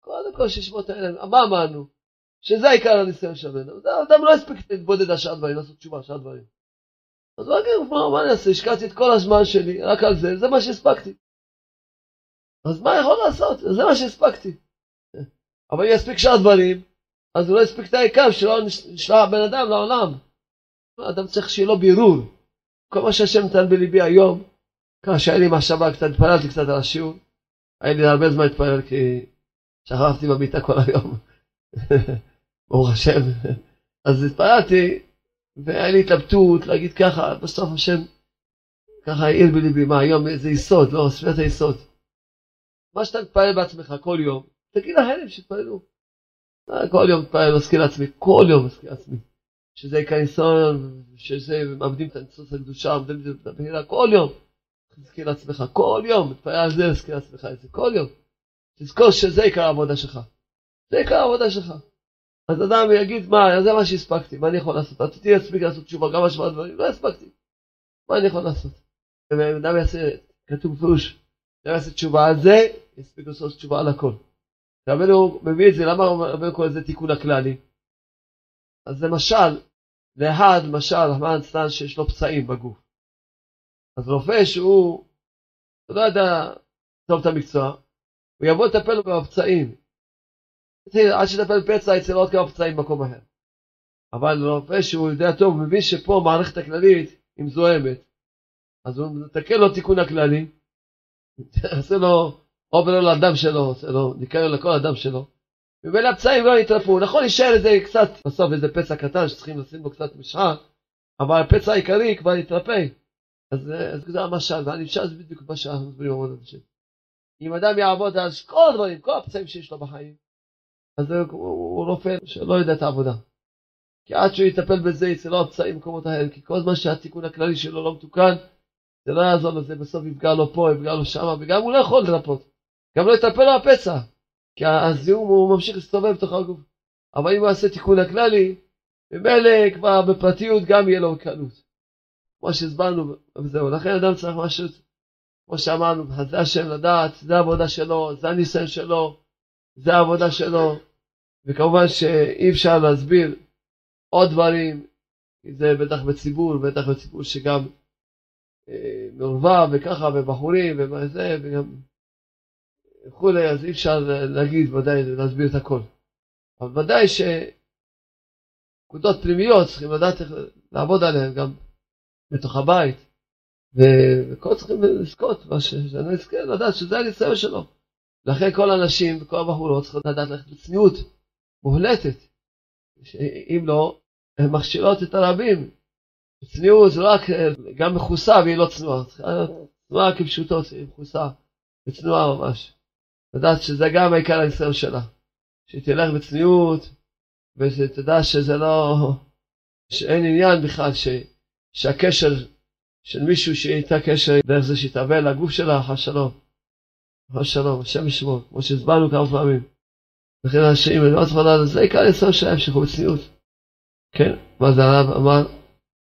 קודם כל את העיניים, מה אמרנו? שזה העיקר הניסיון שלנו. אדם לא הספיק להתבודד על שאר דברים, לעשות תשובה על שאר דברים. אז יגיד, מה אני אעשה? השקעתי את כל הזמן שלי רק על זה, זה מה שהספקתי. אז מה יכול לעשות? זה מה שהספקתי. אבל אם יספיק שאר דברים, אז הוא לא יספיק את העיקר שלא נשלח בן אדם לעולם. אדם צריך שיהיה לו בירור. כל מה שהשם נתן בליבי היום, ככה שהיה לי מחשבה קצת, התפללתי קצת על השיעור. היה לי הרבה זמן להתפלל כי שכבתי במיטה כל היום. ברוך השם. אז התפללתי, והיה לי התלבטות להגיד ככה, בסוף השם ככה העיר בליבי, מה היום איזה יסוד, לא, ספירת היסוד. מה שאתה מתפלל בעצמך כל יום, תגיד לאחרים שיתפללו. כל יום מתפלל, מזכיר לעצמי, כל יום מזכיר לעצמי. שזה עיקר ניסיון, שזה, מאבדים את הניסוס הקדושה, מאבדים את הבהירה, כל יום. תזכיר לעצמך, כל יום, מתפלל על זה, תזכיר לעצמך את זה, כל יום. תזכור שזה עיקר העבודה שלך. זה עיקר העבודה שלך. אז אדם יגיד, מה, זה מה שהספקתי, מה אני יכול לעשות? רציתי להספיק לעשות תשובה, גם השוואת דברים, לא הספקתי. מה אני יכול לעשות? אדם יעשה, כתוב בפירוש, אדם יעשה תשובה על זה, יספיק לעשות תשובה על הכל. רבנו מביא את זה, למה רבנו קורא לזה תיקון הכללי? אז זה משל, לאחד, משל, רחמן צטן שיש לו פצעים בגוף. אז רופא שהוא, הוא לא יודע טוב את המקצוע, הוא יבוא לטפל בפצעים. עד שיטפל פצע אצל עוד כמה פצעים במקום אחר. אבל רופא שהוא יודע טוב, הוא מבין שפה המערכת הכללית היא מזוהמת. אז הוא מתקן לו תיקון הכללי, עושה לו עובר לו לדם שלו, עושה לו ניקיון לכל הדם שלו. ומילא הפצעים לא יתרפו, נכון יישאר איזה קצת, בסוף איזה פצע קטן שצריכים לשים בו קצת משחה, אבל הפצע העיקרי כבר יתרפא. אז, אז זה המשל, והנמשל זה בדיוק מה שאנחנו מדברים על השם. אם אדם יעבוד על כל הדברים, כל הפצעים שיש לו בחיים, אז הוא, הוא רופא שלא יודע את העבודה. כי עד שהוא יטפל בזה יצא לו הפצעים במקומות אחרים, כי כל זמן שהתיקון הכללי שלו לא מתוקן, זה לא יעזור לו, זה בסוף יפגע לו פה, יפגע לו שם, וגם הוא לא יכול לרפות. גם לא יטפל לו הפצע, כי הזיהום הוא ממשיך להסתובב בתוך הגוף. אבל אם הוא יעשה תיקון הכללי, ממילא כבר בפרטיות גם יהיה לו קלות. כמו שהסברנו, וזהו. לכן אדם צריך משהו, כמו שאמרנו, זה השם לדעת, זה העבודה שלו, זה הניסיון שלו, זה העבודה שלו. וכמובן שאי אפשר להסביר עוד דברים, כי זה בטח בציבור, בטח בציבור שגם אה, מעורבב וככה, ובחורים, וזה, וגם וכולי, אז אי אפשר להגיד ודאי, להסביר את הכל. אבל ודאי שנקודות פנימיות צריכים לדעת איך לעבוד עליהן גם בתוך הבית. וכל צריכים לזכות, מה שאני אזכה לדעת שזה הניסיון שלו. לכן כל הנשים וכל הבחורות צריכות לדעת ללכת בצניעות מוחלטת. אם לא, הן מכשילות את הרבים. צניעות זה רק, גם מכוסה והיא לא צנועה. צנועה כפשוטו, היא מכוסה, וצנועה ממש. לדעת שזה גם העיקר הניסיון שלה. שתלך בצניעות, ושתדע שזה לא, שאין עניין בכלל, ש, שהקשר של מישהו שאיתה קשר דרך זה שיתאבל לגוף שלה, חס שלום. חס שלום, השם ישמור, כמו שהסברנו כמה פעמים. לכן אנשים, אני לא צריך לדעת, זה עיקר הניסיון שלהם, שילכו בצניעות. כן, מה זה הרב אמר?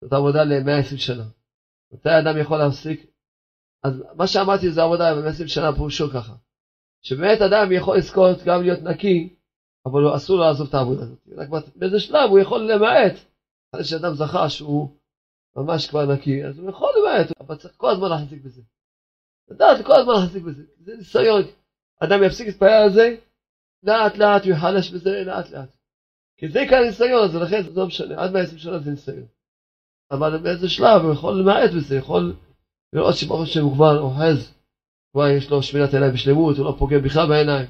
זאת עבודה ל-120 שנה. מתי אדם יכול להפסיק? אז מה שאמרתי זה עבודה ל-120 שנה פירושו ככה. שבאמת אדם יכול לזכות גם להיות נקי אבל אסור לו לעזוב את העבודה הזאת. רק באיזה שלב הוא יכול למעט. אחרי שאדם זכה שהוא ממש כבר נקי, אז הוא יכול למעט, אבל צריך כל הזמן להחזיק בזה. לדעת כל הזמן להחזיק בזה, זה ניסיון. אדם יפסיק להתפלל על זה, לאט לאט הוא יחלש בזה לאט לאט. כי זה כאן ניסיון, אז לכן זה לא משנה, עד 120 שנה זה ניסיון. אבל באיזה שלב הוא יכול למעט בזה, יכול לראות שברוך השם הוא כבר אוחז, כבר יש לו שמינת עיניים בשלמות, הוא לא פוגע בכלל בעיניים.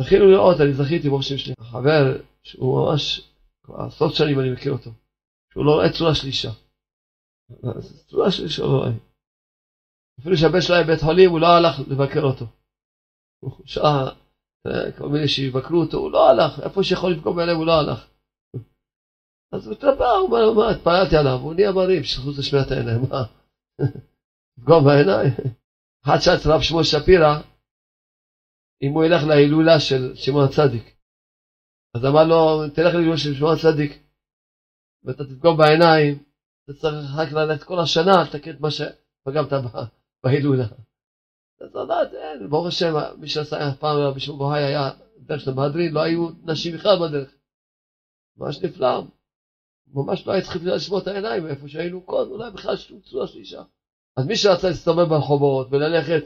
זכינו לראות, אני זכיתי ברוך השם שלי, חבר שהוא ממש, כבר עשרות שנים אני מכיר אותו, שהוא לא רואה צורה של אישה. צורה של אישה הוא לא רואה. אפילו שהבן שלו היה בבית חולים, הוא לא הלך לבקר אותו. הוא שעה, כל מיני שיבקרו אותו, הוא לא הלך, איפה שיכול לפגום בעיניהם הוא לא הלך. אז הוא התרפא, הוא אומר, מה, התפללתי עליו, הוא נהיה מרים, שחוץ לשמיעת העיניים, מה? לפגום בעיניים? אחד שאל רב שמואל שפירא, אם הוא ילך להילולה של שמעון הצדיק. אז אמר לו, תלך להילולה של שמעון הצדיק, ואתה תפגום בעיניים, אתה צריך רק ללכת כל השנה, לתקן את מה שפגמת בהילולה. אז לדעת, אין, ברוך השם, מי שעשה פעם רבי שמעון בוהי היה דרך של המהדרין, לא היו נשים בכלל בדרך. ממש נפלא. ממש לא היה צריך לשמוע את העיניים איפה שהיינו קודם, אולי בכלל שום צורה של אישה. אז מי שרצה להסתובב ברחובות וללכת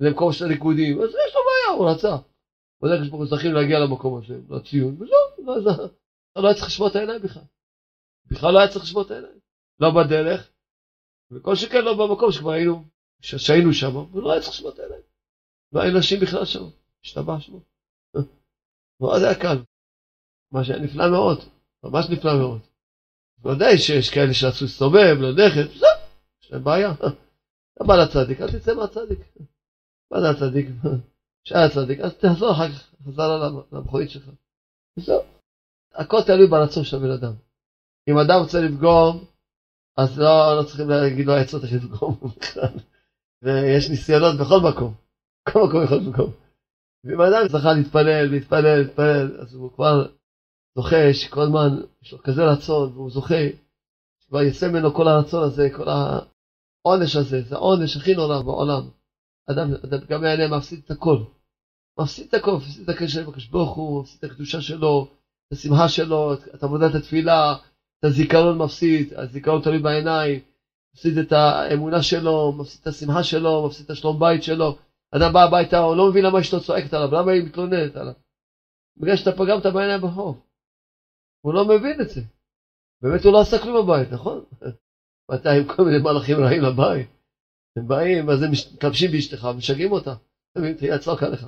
למקום של ריקודים, אז יש לו בעיה, הוא רצה. בדרך כלל זכינו להגיע למקום הזה, לציון, וזהו, לא, לא היה צריך לשמוע את העיניים בכלל. בכלל לא היה צריך לשמוע את העיניים. לא בדרך, וכל שכן לא במקום שכבר היינו, שהיינו שם, ולא היה צריך לשמוע את העיניים. לא היו נשים בכלל שם, השתבשנו. מאוד היה קל. מה שהיה נפלא מאוד, ממש נפלא מאוד. ודאי שיש כאלה שרצו להסתובב, ללכת, זהו, יש להם בעיה. אתה בא לצדיק, אל תצא מהצדיק. מה זה הצדיק? שהיה הצדיק, אז תחזור אחר כך חזרה למכונית שלך. וזהו. הכל תלוי ברצון של הבן אדם. אם אדם רוצה לפגום, אז לא, לא צריכים להגיד לו עצות איך לפגום בכלל. ויש ניסיונות בכל מקום. בכל מקום יכול לפגום. ואם אדם זכה להתפלל, להתפלל, להתפלל, אז הוא כבר זוכה שכל הזמן יש לו כזה רצון, והוא זוכה, כבר יצא ממנו כל הרצון הזה, כל העונש הזה, זה העונש הכי נורא בעולם. אדם, אדם גם יענה מפסיד את הכל. מפסיד את הכל, מפסיד את הקשר עם הקדוש ברוך הוא, מפסיד את הקדושה שלו, את השמחה שלו, את עבודת התפילה, את הזיכרון מפסיד, הזיכרון תלוי בעיניים, מפסיד את האמונה שלו, מפסיד את השמחה שלו, מפסיד את השלום בית שלו. אדם בא הביתה, הוא לא מבין למה אשתו צועקת עליו, למה היא מתלוננת עליו. בגלל שאתה פגמת בעיניים בחוב. הוא לא מבין את זה. באמת הוא לא עשה כלום בבית, נכון? ואתה עם כל מיני מלאכים רעים לבית. הם באים, אז הם מתלבשים באשתך, משגעים אותה. תהיה צעוק עליך.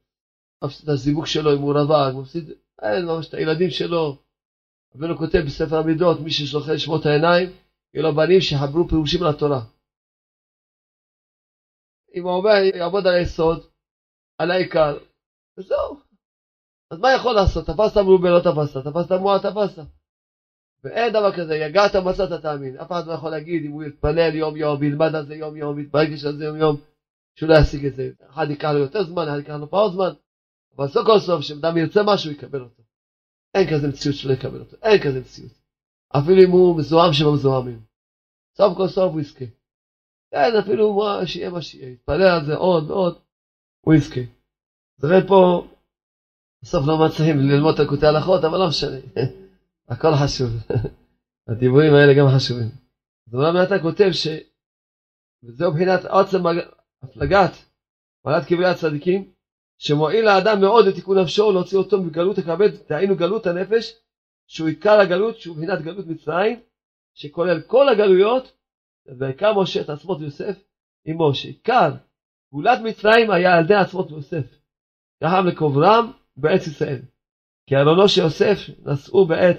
מפסיד את הזיווג שלו, אם הוא רווק, מפסיד, אין ממש את הילדים שלו. רבנו כותב בספר המידות, מי שזוכה לשמור את העיניים, יהיו לו בנים שיחברו פירושים לתורה. אם הוא אומר, יעבוד על היסוד, על העיקר, וזהו. אז מה יכול לעשות? תפסת מרובה, לא תפסת, תפסת מועט, תפסת. ואין דבר כזה, יגעת מצאת תאמין. אף אחד לא יכול להגיד אם הוא יתפלל יום יום, וילמד על זה יום יום, ויתברגש על זה יום יום, שהוא לא ישיג את זה. אחד ייקח לו יותר זמן, אחד ייקח לו פחות זמן, אבל סוף כל סוף, כשאדם ירצה משהו, יקבל אותו. אין כזה מציאות שלא יקבל אותו, אין כזה מציאות. אפילו אם הוא מזוהם שבמזוהמים. סוף כל סוף הוא יזכה. אין, אפילו מה שיהיה מה שיהיה, יתפלל על זה עוד ועוד, הוא יזכה. נראה פה, בסוף לא מצליחים ללמוד את הקוטעי הלכות, אבל לא משנה. הכל חשוב. הדיבורים האלה גם חשובים. אז אומנם אתה כותב ש... וזהו מבחינת עוצם הפלגת מעלת קברי הצדיקים, שמועיל לאדם מאוד לתיקון נפשו להוציא אותו מגלות הכבד, דהיינו גלות הנפש, שהוא עיקר הגלות, שהוא מבחינת גלות מצרים, שכולל כל הגלויות, ובעיקר משה את עצמות יוסף עמו, שעיקר גאולת מצרים היה על ידי עצמות יוסף, ככה לקוברם בארץ ישראל. כי ארונו של יוסף נשאו בעת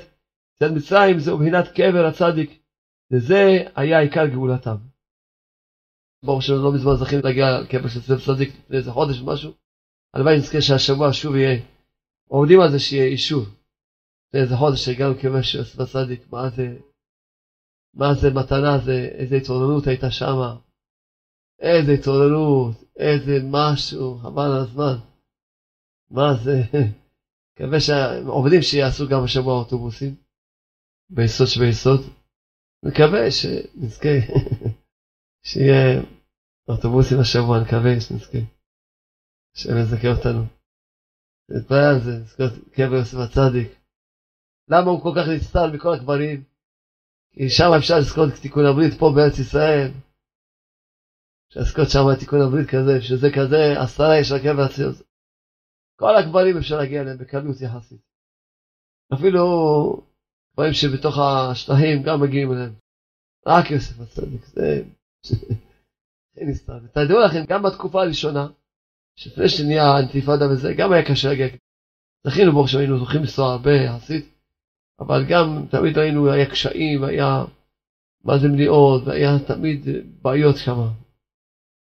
צד מצרים, זהו מבחינת קבר הצדיק, וזה היה עיקר גאולתם. ברוך השם לא מזמן זכינו להגיע לקבר של יוסף צדיק לפני איזה חודש ומשהו. הלוואי נזכה שהשבוע שוב יהיה, עובדים על זה שיהיה יישוב. לפני איזה חודש הגענו לקבר של יוסף צדיק, מה זה, מה זה מתנה, זה, איזה התעוררות הייתה שמה. איזה התעוררות, איזה משהו, חבל על הזמן. מה זה, מקווה שהעובדים שיעשו גם השבוע אוטובוסים, ביסוד שביסוד. מקווה שנזכה, שיהיה אוטובוסים השבוע, נקווה שנזכה. השם יזכה אותנו. נתפלל על זה, נזכור קבר יוסף הצדיק. למה הוא כל כך נסתל מכל הקברים? כי שם אפשר לזכות תיקון הברית פה בארץ ישראל. אפשר לזכות שם תיקון הברית כזה, שזה כזה עשרה יש לקבר הציון. כל הקברים אפשר להגיע אליהם בקלות יחסית. אפילו קברים שבתוך השטחים גם מגיעים אליהם. רק יוסף הצדיק, זה... נסתר. ותדעו לכם, גם בתקופה הראשונה, שלפני שנהיה אינתיפאדה וזה, גם היה קשה להגיע. זכינו ברוך שהיינו זוכים לנסוע הרבה יחסית, אבל גם תמיד היינו, היה קשיים, היה מה זה מניעות, והיה תמיד בעיות שם.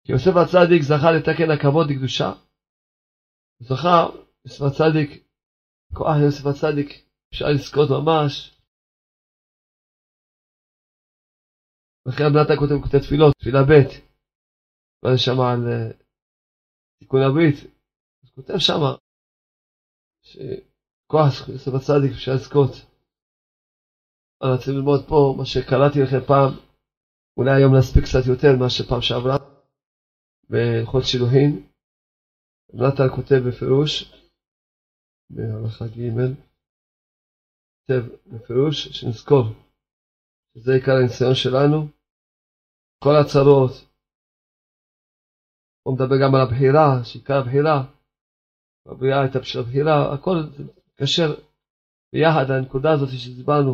יוסף הצדיק זכה לתקן הכבוד לקדושה. זכה יוסף הצדיק, כוח יוסף הצדיק, אפשר לזכות ממש. אחרי המלטה כותב כותב תפילות, תפילה ב', ואז שם על אה, תיקון הברית, כותב שם שכוח יוסף הצדיק אפשר לזכות. אני רוצה ללמוד פה מה שקראתי לכם פעם, אולי היום נספיק קצת יותר מאשר פעם שעברה, בהלכות שילוהין. נתן כותב בפירוש, בהלכה ג', כותב בפירוש שנזכור, שזה עיקר הניסיון שלנו, כל הצרות, הוא מדבר גם על הבחירה, שעיקר הבחירה, הבריאה הייתה בשביל הבחירה, הכל מתקשר ביחד לנקודה הזאת שדיברנו,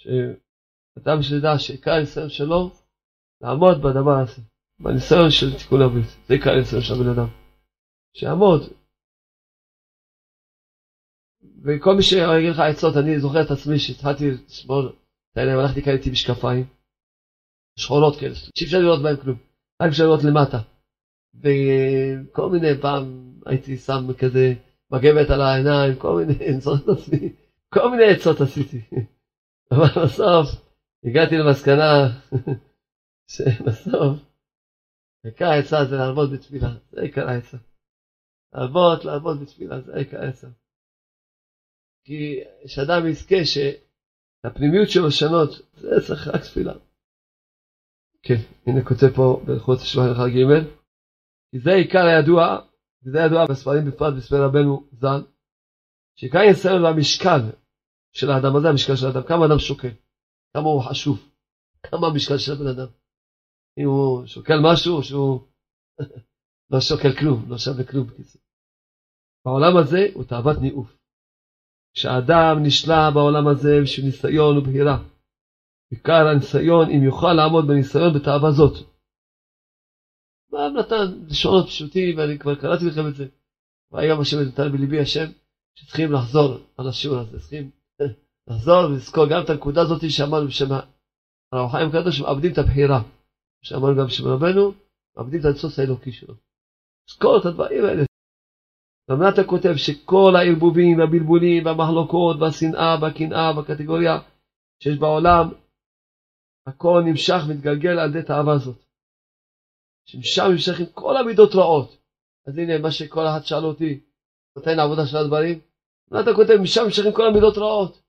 שאדם שידע שעיקר הניסיון שלו, לעמוד בדבר הזה, בניסיון של תיקון הברית, זה עיקר הניסיון של הבן אדם, שיעמוד. וכל מי שיגיד לך עצות, אני זוכר את עצמי שהתחלתי לשמור את העיניים, הלכתי איתי משקפיים, שחורות כאלה, שאי אפשר לראות בהם כלום, רק אפשר לראות למטה. וכל מיני פעם הייתי שם כזה מגבת על העיניים, כל מיני, אני זוכר את עצמי, כל מיני עצות עשיתי. אבל בסוף הגעתי למסקנה שבסוף עיקר העצה זה לעבוד בתפילה, זה עיקר העצה. לעבוד, לעבוד בתפילה, זה עיקר העצה. כי שאדם יזכה שהפנימיות שלו לשנות, זה צריך רק תפילה. כן, הנה כותב פה בהלכות שבוע הלכה ג' כי זה עיקר הידוע, וזה ידוע בספרים בפרט בספר רבנו ז"ל, שעיקר הניסיון והמשקל של האדם, מה זה המשקל של האדם? כמה אדם שוקל? כמה הוא חשוב? כמה המשקל של הבן אדם? אם הוא שוקל משהו, שהוא לא שוקל כלום, לא שווה כלום בקיצור. בעולם הזה הוא תאוות ניאוף. כשאדם נשלע בעולם הזה בשביל ניסיון ובהירה, עיקר הניסיון, אם יוכל לעמוד בניסיון בתאווה זאת, הרב נתן לשונות פשוטים, ואני כבר קראתי לכם את זה. והיום השם נתן בליבי השם, שצריכים לחזור על השיעור הזה, צריכים לחזור ולזכור גם את הנקודה הזאת שאמרנו בשם הרב חיים קדוש, שמאבדים את הבחירה. שאמרנו גם בשם רבנו, מאבדים את הניסוס האלוקי שלו. זכור את הדברים האלה. נתן כותב שכל הערבובים והבלבולים והמחלוקות והשנאה והקנאה והקטגוריה שיש בעולם, הכל נמשך מתגלגל על ידי תאווה הזאת. שמשם נמשכים כל המידות רעות. אז הנה מה שכל אחד שאל אותי, נותן העבודה של הדברים, מה אתה כותב? משם נמשכים כל המידות רעות.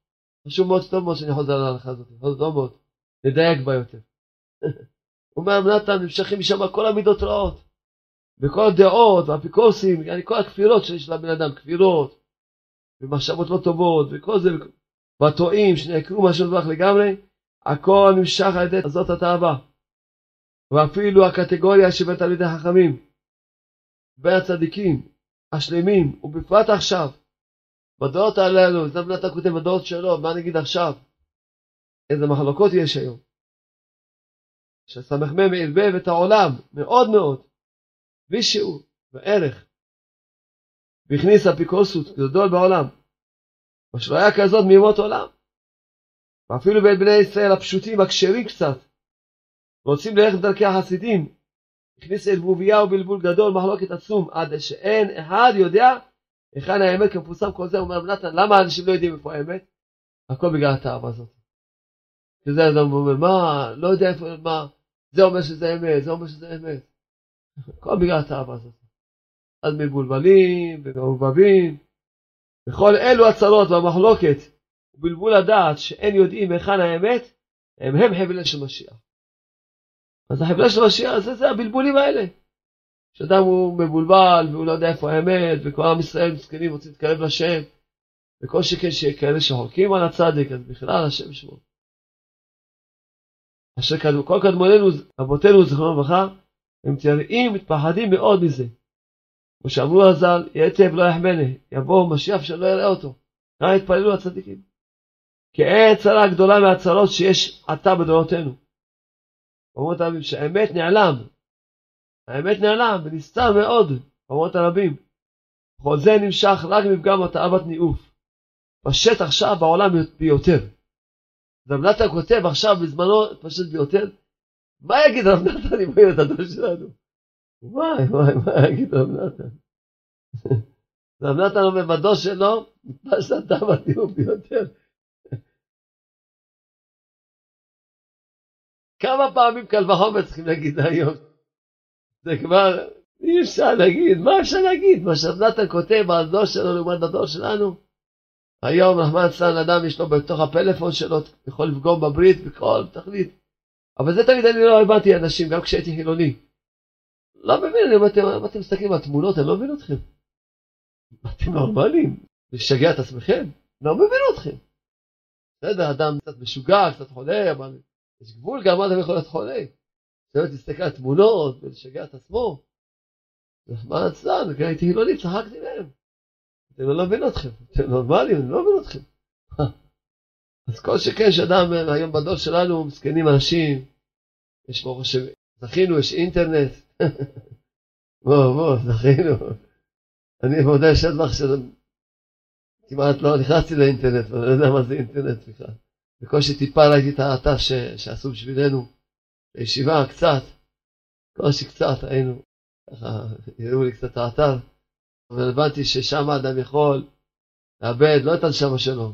חשוב מאוד, טוב מאוד שאני חוזר להלכה הזאת, טוב מאוד, נדייק בה יותר. אומר, נתן, נמשכים משם כל המידות רעות. וכל הדעות והאפיקורסים, yani כל הכפירות שיש לבן אדם, כפירות, ומחשבות לא טובות, וכל זה, והטועים שנעקרו מהשם דבר לגמרי, הכל נמשך על ידי זאת התאווה. ואפילו הקטגוריה שבין תלמידי חכמים, בין הצדיקים, השלמים, ובפרט עכשיו, בדעות הללו, זה אתה כותב בדעות שלו, מה נגיד עכשיו? איזה מחלוקות יש היום. שסמ"ם ערבב את העולם מאוד מאוד, בלי שיעור וערך, והכניס אפיקורסות גדול בעולם, מה שלא היה כזאת מימות עולם. ואפילו בין בני ישראל הפשוטים, הכשרים קצת, רוצים ללכת בדרכי החסידים, הכניס ערבוביה ובלבול גדול, מחלוקת עצום, עד שאין אחד יודע היכן האמת כמפורסם כל זה, אומר רב נתן, למה אנשים לא יודעים איפה האמת? הכל בגלל התאווה הזאת. שזה אדם אומר, מה, לא יודע איפה, מה, זה אומר שזה אמת, זה אומר שזה אמת. הכל בגלל התאווה הזאת. אז מבולבלים ומעובבים, וכל אלו הצרות והמחלוקת ובלבול הדעת שאין יודעים היכן האמת, הם הם חבלי של משיח. אז החבלה של משיח זה, זה הבלבולים האלה. כשאדם הוא מבולבל והוא לא יודע איפה האמת, וכל עם ישראל מסכנים רוצים להתקרב לשם, וכל שכן כאלה שחולקים על הצדיק, אז בכלל השם שמו. אשר כל קדמוננו, אבותינו, זכרונו לברכה, הם תראים, מתפחדים מאוד מזה. כמו שאמרו הז"ל, יעצב לא יחמנה, יבוא משיח שלא יראה אותו. ככה התפללו הצדיקים. כי אין צרה גדולה מהצרות שיש עתה בדורותינו. אומרות הרבים שהאמת נעלם. האמת נעלם ונסתר מאוד, אומרות הרבים. כל זה נמשך רק מפגם התאוות ניאוף. פשט עכשיו בעולם ביותר. רב נתן כותב עכשיו בזמנו פשט ביותר, מה יגיד רב נתן אם הוא הדור שלנו? וואי וואי מה יגיד רב נתן? רב נתן אומר בדור שלו, פשט תאוות ניאוף ביותר. כמה פעמים קל וחומר צריכים להגיד היום? זה כבר אי אפשר להגיד, מה אפשר להגיד? מה שנתן כותב על הדור שלו לעומת הדור שלנו? היום רחמן צלן אדם יש לו בתוך הפלאפון שלו, יכול לפגום בברית בכל תכלית. אבל זה תמיד אני לא הבנתי אנשים, גם כשהייתי חילוני. לא מבין, אם אתם, אתם מסתכלים על תמונות, אני לא מבין אתכם. אתם נורמלים? לשגע את עצמכם? לא מבין אתכם. בסדר, אדם קצת משוגע, קצת חולה, אבל יש גבול גם מה אדם יכול להיות חולה. באמת להסתכל על תמונות ולשגע את עצמו. רחמן הצלן, הייתי חילוני, צחקתי מהם. אני לא מבין אתכם, אתם נורמליים, אני לא מבין אתכם. אז כל שכן שאדם היום בדור שלנו, מסכנים אנשים, יש ברוך השם, זכינו, יש אינטרנט. בוא, בוא, זכינו. אני מודה לשטבח שכמעט לא נכנסתי לאינטרנט, ואני לא יודע מה זה אינטרנט בכלל. בקושי טיפה ראיתי את האתר. שעשו בשבילנו, בישיבה קצת, בקושי קצת היינו, ככה הראו לי קצת את האתר, אבל הבנתי ששם אדם יכול לאבד לא את הנשמה שלו,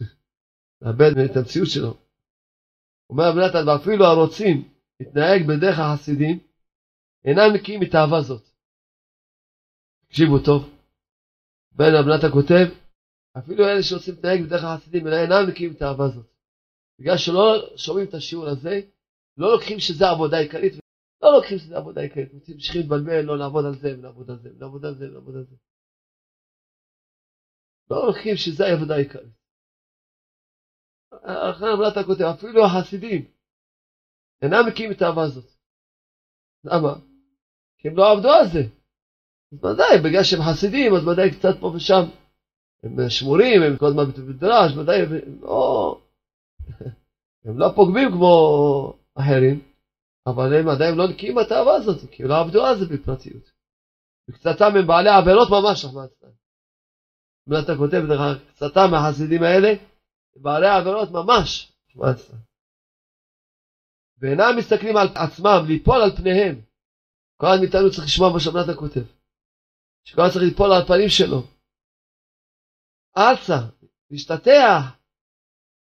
לאבד את המציאות שלו. אומר רבי נתן, ואפילו הרוצים להתנהג בדרך החסידים, אינם נקיים מתאווה זאת. תקשיבו טוב, בן רבי נתן כותב, אפילו אלה שרוצים להתנהג בדרך החסידים, אינם נקיים את האהבה הזאת. בגלל שלא שומעים את השיעור הזה, לא לוקחים שזה עבודה עיקרית, לא לוקחים שזה עבודה עיקרית, רוצים ממשיכים להתבלבל, לא לעבוד על זה, ולעבוד על זה, ולעבוד על זה, ולעבוד על זה. לא לוקחים שזה העבודה העיקרית. אחרי אמרת כותב, אפילו החסידים אינם מקים את האהבה הזאת. למה? כי הם לא עבדו על זה. אז ודאי, בגלל שהם חסידים, אז ודאי קצת פה ושם הם שמורים, הם כל הזמן במדרש, ודאי, הם לא, הם לא פוגמים כמו אחרים, אבל הם עדיין לא נקיים מהתאווה הזאת, כי הם לא עבדו זה בפרטיות. וקצתם הם בעלי עבירות ממש. אם אתה כותב לך, קצתם מהחסידים האלה, בעלי עבירות ממש, צלן. ואינם מסתכלים על עצמם, ליפול על פניהם. כל אחד מאיתנו צריך לשמוע מה שאתה כותב. שכל אחד צריך ליפול על הפנים שלו. ארצה, להשתטח,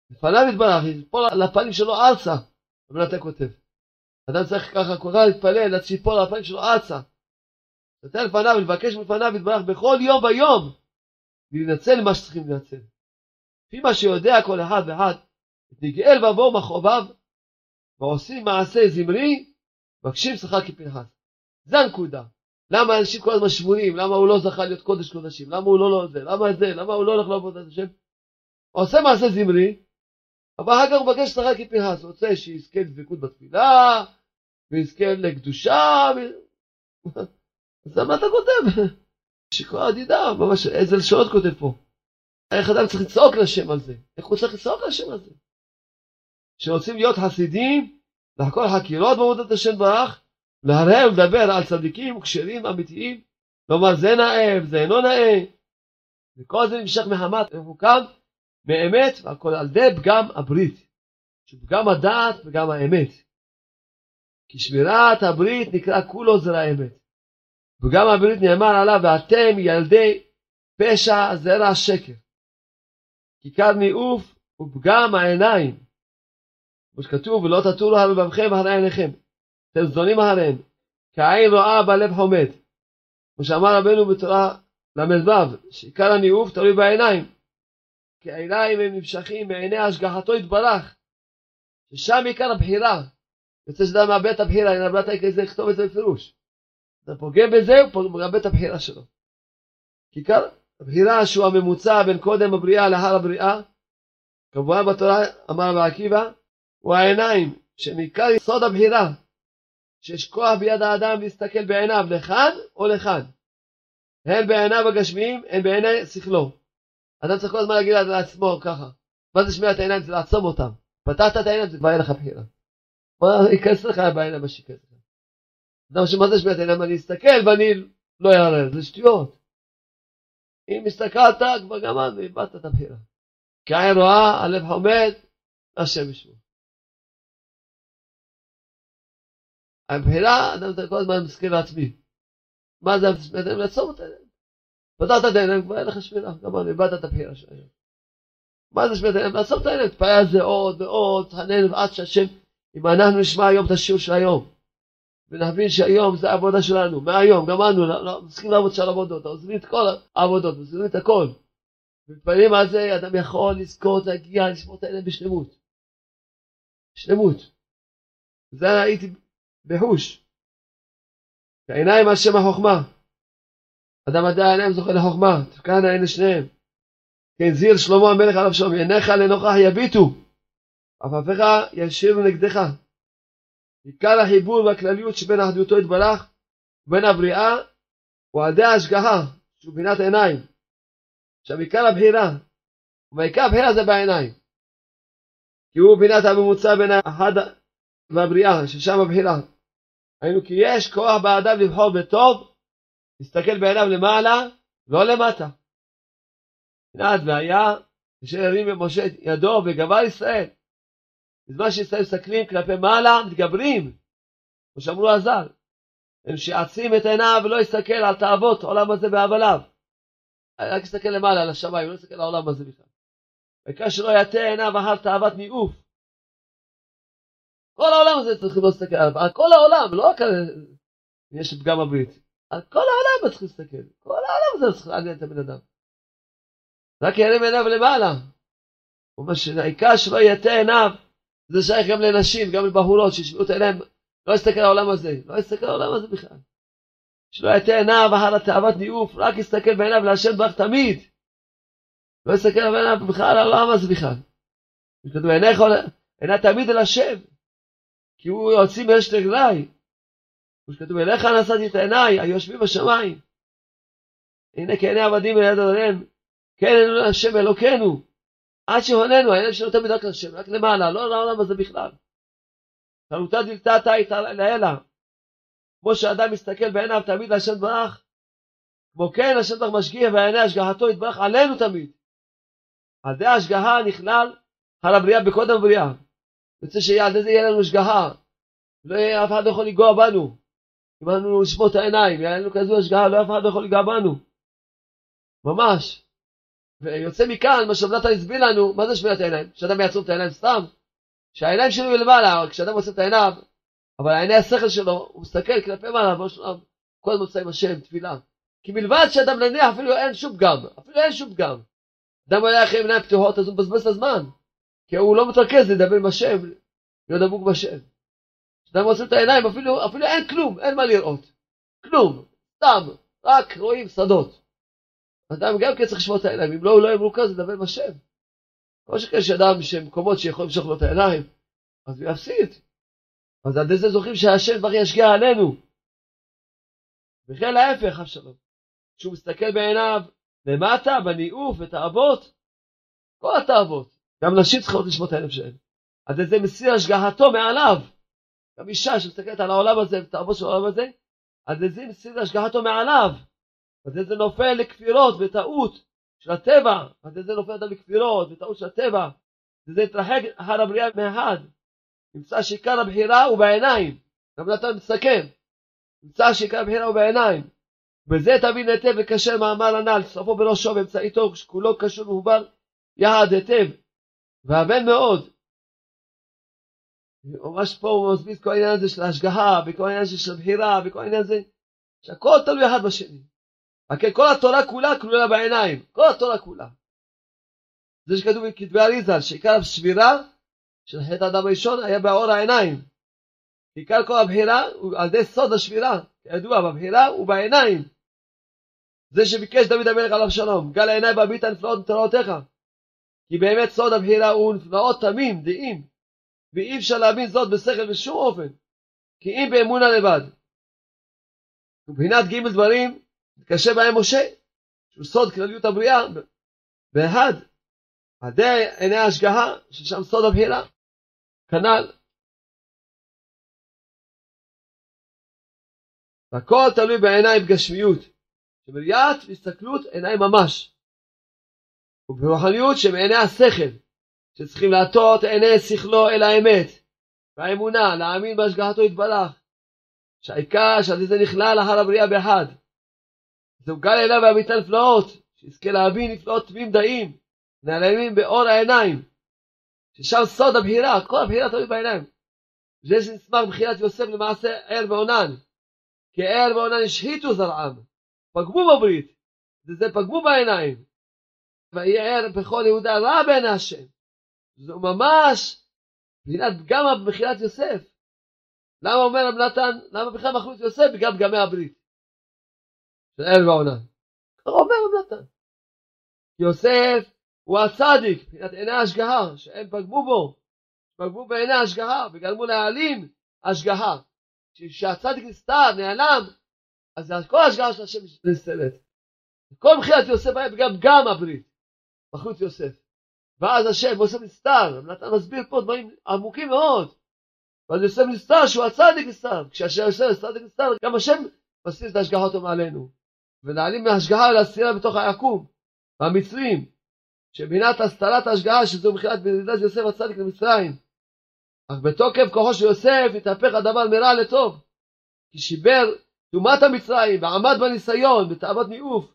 לפניו יתברך, ליפול על הפנים שלו ארצה, רבי נתן כותב. אדם צריך ככה כל כך להתפלל, עד שיפול הפנים שלו ארצה. לתת לפניו, לבקש מפניו יתברך בכל יום ויום, ולנצל מה שצריכים לנצל. לפי מה שיודע כל אחד ואחד, נגאל ובואו מכאוביו, ועושים מעשה זמרי, מבקשים שכר כפנחס. זה הנקודה. למה אנשים כל הזמן שבויים? למה הוא לא זכה להיות קודש קודשים? למה הוא לא לא זה? למה זה? למה הוא לא הולך לעבוד את השם? עושה מעשה זמרי, אבל אחר כך הוא מבקש שכר כפנחס, הוא רוצה שיזכה לדבקות בתפילה, ויזכה לקדושה, ו... אז למה אתה כותב? אחד ידע, ממש איזה לשונות כותב פה. איך אדם צריך לצעוק לשם על זה? איך הוא צריך לצעוק לשם על זה? שרוצים להיות חסידים, לחקור חקירות בעבודת השם ברח, להרהר ולדבר על צדיקים כשרים אמיתיים, לומר זה נאה וזה אינו נאה, וכל זה נמשך מחמת רחוקם מאמת, והכל על ידי פגם הברית, שפגם הדעת וגם האמת. כי שמירת הברית נקרא כולו זרע אמת. פגם הברית נאמר עליו, ואתם ילדי פשע זרע שקר. כיכר ניאוף ופגם העיניים. כמו שכתוב, ולא תטורו הלבבכם אחרי עיניכם. אתם זונים אחריהם, כי העין רואה בלב חומד. כמו שאמר רבנו בתורה ל"ו, שעיקר הניאוף תלוי בעיניים. כי העיניים הם נמשכים מעיני השגחתו יתברך, ששם עיקר הבחירה. יוצא שאדם מאבד את הבחירה, אני מאבד את זה לכתוב את זה בפירוש. אתה פוגם בזה, הוא מרבה את הבחירה שלו. כי כאן הבחירה שהוא הממוצע בין קודם הבריאה לאחר הבריאה, כמובן בתורה אמר רבי עקיבא, הוא העיניים, שמעיקר יסוד הבחירה, שיש כוח ביד האדם להסתכל בעיניו לכאן או לכאן. הן בעיניו הגשמיים, הן בעיני שכלו. אדם צריך כל הזמן להגיד לעצמו ככה, מה זה שמיע את העיניים? זה לעצום אותם. פתחת את העיניים, זה כבר אין לך בחירה. מה ייכנס לך בעיניים מה שייכנס לך? אדם שמה זה שמיע את העיניים? אני אסתכל ואני לא אערער, זה שטויות. אם הסתכלת, כבר גמרנו, איבדת את הבחירה. כי עין רואה, הלב חומד, השם ישמור. הבחירה, אדם כל הזמן מזכיר לעצמי. מה זה? לעצום את העיניים. פתרת את העיניים, כבר אין לך שמירה, גמרנו, איבדת את הבחירה של היום. מה זה שמירת העיניים? לעצום את העיניים, תתפלל על זה עוד ועוד, תחנן עד שהשם, אם אנחנו נשמע היום את השיעור של היום, ונבין שהיום זה העבודה שלנו, מהיום, גמרנו, לא, לא, צריכים לעבוד של עבודות, עוזבים את כל העבודות, עוזבים את הכל. ומתפללים על זה, אדם יכול לזכות להגיע, לשמור את העיניים בשלמות. שלמות. זה הייתי בחוש. העיניים על שם החוכמה. אדם עדיין העיניים זוכה לחוכמה, תפקענה עיני שניהם. כן, זיר שלמה המלך עליו שלום, עיניך לנוכח יביטו, עפעפיך ישירו נגדך. עיקר החיבור והכלליות שבין אחדותו יתברך ובין הבריאה הוא על ידי ההשגחה, שהוא בינת עיניים. עכשיו עיקר הבחירה, ועיקר הבחירה זה בעיניים. כי הוא בינת הממוצע בין האחד והבריאה, ששם הבחירה. היינו כי יש כוח באדם לבחור בטוב, להסתכל בעיניו למעלה, לא למטה. עד והיה, אשר הרים במשה ידו וגבר ישראל. בזמן שישראל מסתכלים כלפי מעלה, מתגברים, כמו שאמרו הז"ל. הם שיעצים את עיניו ולא יסתכל על תאוות העולם הזה בהבליו. רק יסתכל למעלה, על השמיים, לא יסתכל על העולם הזה בכלל. וכאשר לא יטה עיניו אחר תאוות ניאוף. כל העולם הזה צריכים להסתכל עליו, על כל העולם, לא רק על יש פגם הברית. על כל העולם צריך להסתכל. כל העולם הזה צריך לעניין את הבן אדם. רק ירים עיניו למעלה. שהעיקר שלא יטה עיניו, זה שייך גם לנשים, גם לבחורות, שישמעו את העיניים, לא יסתכל על העולם הזה, לא יסתכל על העולם הזה בכלל. שלא יטה עיניו אחר התאוות ניאוף, רק יסתכל בעיניו להשם ברך תמיד. לא יסתכל בעיניו בכלל על העולם הזה בכלל. כתוב עיניך, עיני תמיד אל השם, כי הוא יועצים מאש רגלי. כמו שכתוב אליך נשאתי את העיניי היושבים בשמיים. הנה כעיני עבדים אל יד אדוניהם, כן אלינו השם אלוקינו, עד שהוננו, העיניים שלנו תמיד רק לשם, רק למעלה, לא לעולם הזה בכלל. חלוטה דלתתה איתה לאלה. כמו שאדם מסתכל בעיניו תמיד להשם ברח, כמו כן השם ברח משגיח ועיני השגחתו יתברך עלינו תמיד. על ידי ההשגחה נכלל על הבריאה בקודם הבריאה. יוצא שעל ידי זה יהיה לנו השגחה. לא יהיה, אף אחד לא יכול לנגוע בנו. נשמור את העיניים, יהיה לנו כזו השגחה, לא אף אחד לא יכול לנגוע בנו. ממש. ויוצא מכאן, מה שעבדת הסביר לנו, מה זה שמירת העיניים? שאדם יעצום את העיניים סתם? שהעיניים שלו יהיו למעלה, כשאדם עושה את העיניו, אבל עיני השכל שלו, הוא מסתכל כלפי מעלה, והוא שלב, כל עושה עם השם, תפילה. כי מלבד שאדם נניח, אפילו אין שום פגם, אפילו אין שום פגם. אדם היה אחרי עיניים פתוחות, אז הוא מבזבז את הזמן. כי הוא לא מתרכז לדבר עם השם, להיות דבוק בשם. כשאדם עושה את העיניים, אפילו, אפילו אין כלום, אין מה לראות. כלום, סתם, רק רואים שדות. אדם גם כן צריך לשמור את העיניים, אם לא, הוא לא יהיה מרוכז לדבר עם השם. כל שכן שאדם שמקומות שיכולים למשוך לו את העיניים, אז הוא יפסיד. אז עד איזה זוכרים שהשם כבר ישגיע עלינו. וכן להפך, אבשלום. כשהוא מסתכל בעיניו למטה, בניאוף, בתאוות, כל התאוות, גם נשים צריכות לשמור את העיניים שלהן. עד איזה מסיר השגחתו מעליו. גם אישה שמסתכלת על העולם הזה, בתאוות של העולם הזה, עד איזה מסיר השגחתו מעליו. אז זה נופל לכפירות וטעות של הטבע, אז זה נופל אדם לכפירות וטעות של הטבע, וזה התרחק אחר הבריאה מאחד. נמצא שעיקר הבחירה הוא בעיניים, גם נתן מסכם, נמצא שעיקר הבחירה הוא בעיניים. בזה תבין היטב וקשר מאמר הנ"ל, סופו בראשו באמצעיתו, כולו קשור ומובל יחד היטב, והבן מאוד. ממש פה הוא מסביר כל העניין הזה של ההשגחה, וכל העניין הזה של הבחירה, וכל העניין הזה, שהכל תלוי אחד בשני. רק כל התורה כולה כלולה בעיניים, כל התורה כולה. זה שכתוב בכתבי אריזה, שעיקר השבירה של חטא האדם הראשון היה באור העיניים. כאן כל הבחירה הוא על ידי סוד השבירה, כידוע, בבחירה הוא בעיניים. זה שביקש דוד המלך עליו שלום, גל העיניים והביט הנפלאות ותורותיך. כי באמת סוד הבחירה הוא נפלאות תמים, דעים, ואי אפשר להבין זאת בשכל בשום אופן, כי אם באמונה לבד. מבחינת ג' דברים, מתקשה בהם משה, שהוא סוד כלליות הבריאה, באחד, עדי עיני ההשגחה, ששם סוד הבחירה, כנ"ל. והכל תלוי בעיניים גשמיות, שבראיית והסתכלות עיניים ממש, וברוחניות שמעיני השכל, שצריכים להטות עיני שכלו אל האמת, והאמונה, להאמין בהשגחתו יתברך, שהעיקר שעל זה נכלל אחר הבריאה באחד. זהו גל אליו והביטה נפלאות, שיזכה להבין נפלאות תמים דעים, נעלמים באור העיניים, ששם סוד הבחירה, כל הבחירה תלוי בעיניים. זה שנסמך בחירת יוסף למעשה ער ועונן, כי ער ועונן השחיתו זרעם, פגמו בברית, וזה פגמו בעיניים. ויהי ער בכל יהודה רע בעיני השם. זו ממש מבחינת פגם בבחירת יוסף. למה אומר רב נתן, למה בכלל מחלו את יוסף? בגלל פגמי הברית. של ער ועונן. ככה אומר רב נתן. יוסף הוא הצדיק, מבחינת עיני ההשגחה, שהם פגמו בו, פגמו בעיני ההשגחה וגרמו להעלים השגחה. כשהצדיק נסתר, נעלם, אז כל ההשגחה של השם נסתרת. כל מבחינת יוסף היה בגלל פגם הברית, בחוץ יוסף. ואז השם, יוסף נסתר, נתן מסביר פה דברים עמוקים מאוד. ואז יוסף נסתר שהוא הצדיק נסתר. כשהשם יוסף הצדיק נסתר, גם השם מסתיר את ההשגחות מעלינו. ונעלים מהשגחה להסתירה בתוך היקום. והמצרים, שמבחינת הסתרת ההשגחה, שזו מבחינת בנדידת יוסף הצדיק למצרים. אך בתוקף כוחו של יוסף התהפך הדבר מרע לטוב. כי שיבר טומאת המצרים ועמד בניסיון, בתאוות ניאוף,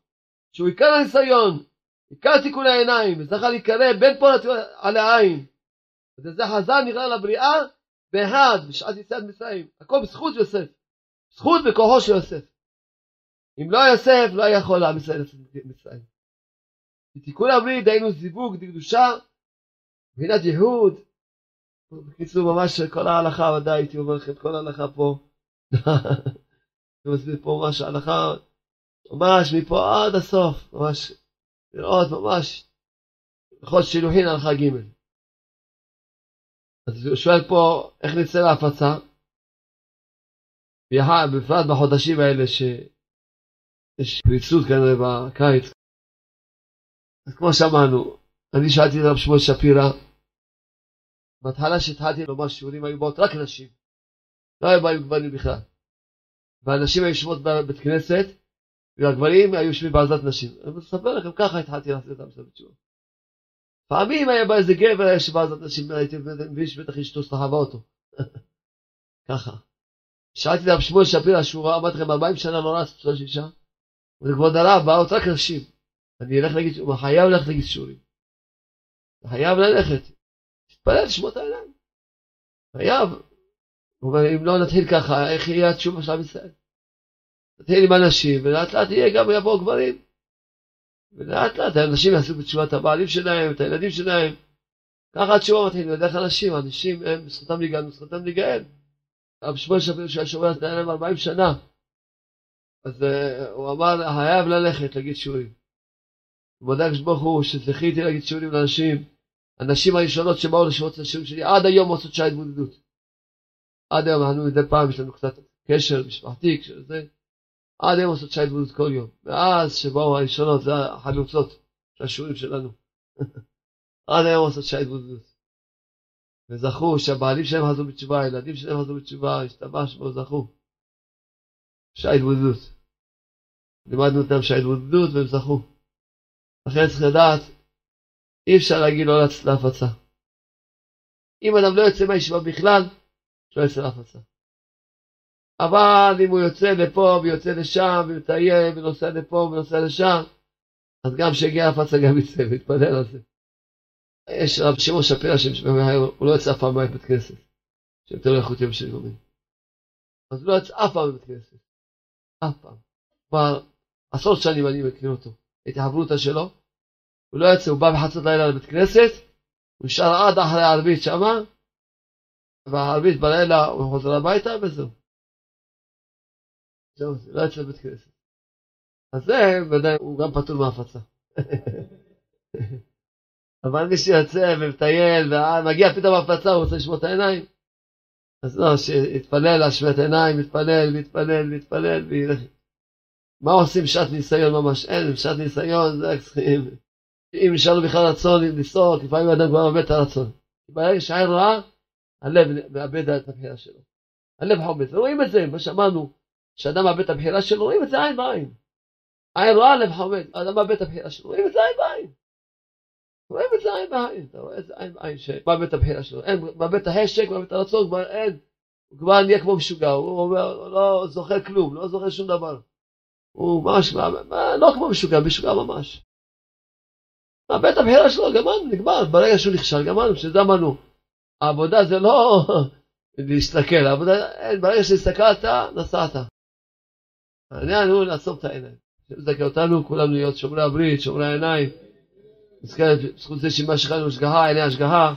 שהוא עיקר הניסיון, עיקר תיקון העיניים, וזכה להיקרא בין פורת על העין. וזה חזר נקרא לבריאה בהד, בשעת יציאת מצרים. הכל בזכות יוסף. זכות וכוחו של יוסף. אם לא יוסף, לא היה יכול לעם ישראל לצאת מצרים. בתיקון הברית דהיינו זיווג דקדושה, מבחינת ייהוד. בקיצור, ממש כל ההלכה, ודאי הייתי אומר לכם, כל ההלכה פה. אני מסביר פה ממש ההלכה, ממש מפה עד הסוף, ממש לראות ממש הלכות שילוחין הלכה ג'. אז הוא שואל פה איך נצא להפצה, בפרט בחודשים האלה שיש פריצות כנראה בקיץ. אז כמו שאמרנו, אני שאלתי את רב שמואל שפירא, בהתחלה שהתחלתי לומר שיעורים היו באות רק נשים, לא היו באים גברים בכלל. והנשים היו יושבות בבית כנסת, והגברים היו יושבים בעזרת נשים. אני מספר לכם, ככה התחלתי לעשות את המשפט תשובה. פעמים היה בא איזה גבר, היה שבעזרת נשים, הייתי מבין שבטח אשתו סחבה אותו. ככה. שאלתי את רב שמואל שפירא, שהוא אמרתי לכם, 40 שנה לא רץ שלוש אישה. הוא כבוד הרב, באות רק נשים. אני אלך להגיד, הוא חייב ללכת להגיד שיעורים. חייב ללכת. תתפלל, לשמוע את העיניים. חייב. הוא אומר, אם לא נתחיל ככה, איך יהיה התשובה של עם ישראל? נתחיל עם אנשים, ולאט לאט יהיה גם יבואו גברים. ולאט לאט האנשים יעשו בתשובת הבעלים שלהם, את הילדים שלהם. ככה התשובה מתחילה, בדרך כלל אנשים, אנשים הם זכותם להיגאל, זכותם להיגאל. רב שמואל שפירו שהיה שומע את העיניים 40 שנה, אז uh, הוא אמר, חייב ללכת להגיד שיעורים. מודה הקדוש ברוך הוא שזכיתי להגיד שיעורים לאנשים, הנשים הראשונות שבאו לשמוע את השיעורים שלי, עד היום עושות שעה התמודדות. עד היום, אנחנו מדי פעם, יש לנו קצת קשר משפחתי, כשזה, עד היום עושות שעה התמודדות כל יום. ואז שבאו הראשונות, זה החלוצות של השיעורים שלנו. עד היום עושות שעה התמודדות. וזכו שהבעלים שלהם חזרו בתשובה, הילדים שלהם חזרו בתשובה, השתבש בו, זכו. שעה התמודדות. לימדנו אותם שעה התמודדות והם זכו. לכן צריך לדעת, אי אפשר להגיד לא להפצה. אם אדם לא יוצא מהישיבה בכלל, שלא יצא להפצה. אבל אם הוא יוצא לפה ויוצא לשם ומטייל ונוסע לפה ונוסע לשם, אז גם כשיגיע להפצה גם יצא ויתפלל על זה. יש רב שמעון שפירא הוא לא יצא אף פעם מבית כנסת, שיותר איכות יום של יומים. אז הוא לא יצא אף פעם מבית כנסת. אף פעם. כבר עשרות שנים אני מכיר אותו. את החברותא שלו. הוא לא יצא, הוא בא בחצות לילה לבית כנסת, הוא נשאר עד אחרי הערבית שמה, והערבית בלילה הוא חוזר הביתה וזהו. זהו, לא יצא לבית כנסת. אז זה ודאי, הוא גם פטור מהפצה. אבל מי שיוצא ומטייל ומגיע פתאום הפצה, הוא רוצה לשמוע את העיניים. אז לא, שיתפלל להשוואת עיניים, מתפלל, מתפלל, מתפלל, וילך. מה עושים שעת ניסיון ממש? אין, שעת ניסיון, זה צריכים. אם נשאר בכלל רצון לסעוד, לפעמים אדם כבר מאבד את הרצון. ברגע שהעין רעה, הלב מאבד את הבחירה שלו. הלב חומץ, רואים את זה, מה שאמרנו, כשאדם מאבד את הבחירה שלו, רואים את זה עין בעין. עין רואה, לב חומץ, אדם מאבד את הבחירה שלו, רואים את זה עין בעין. רואים את זה עין בעין, אתה רואה את זה עין בעין, שמאבד את הבחירה שלו. אין, מאבד את ההשק, מאבד את הרצון, כבר אין. הוא כבר נהיה כמו משוגע, הוא אומר, לא זוכר כלום, לא זוכר שום דבר. הוא ממש, לא כמו משוגע, משוגע ממש. מאבד את הבחירה שלו, גמרנו, נגמר, ברגע שהוא נכשל, גמרנו, שזה אמרנו. העבודה זה לא להסתכל, העבודה, ברגע שהסתכלת, נסעת. העניין הוא לעצום את העיניים. שמזכה אותנו, כולנו להיות שומרי הברית, שומרי העיניים. בזכות זה שמה שלנו השגחה, עיני השגחה.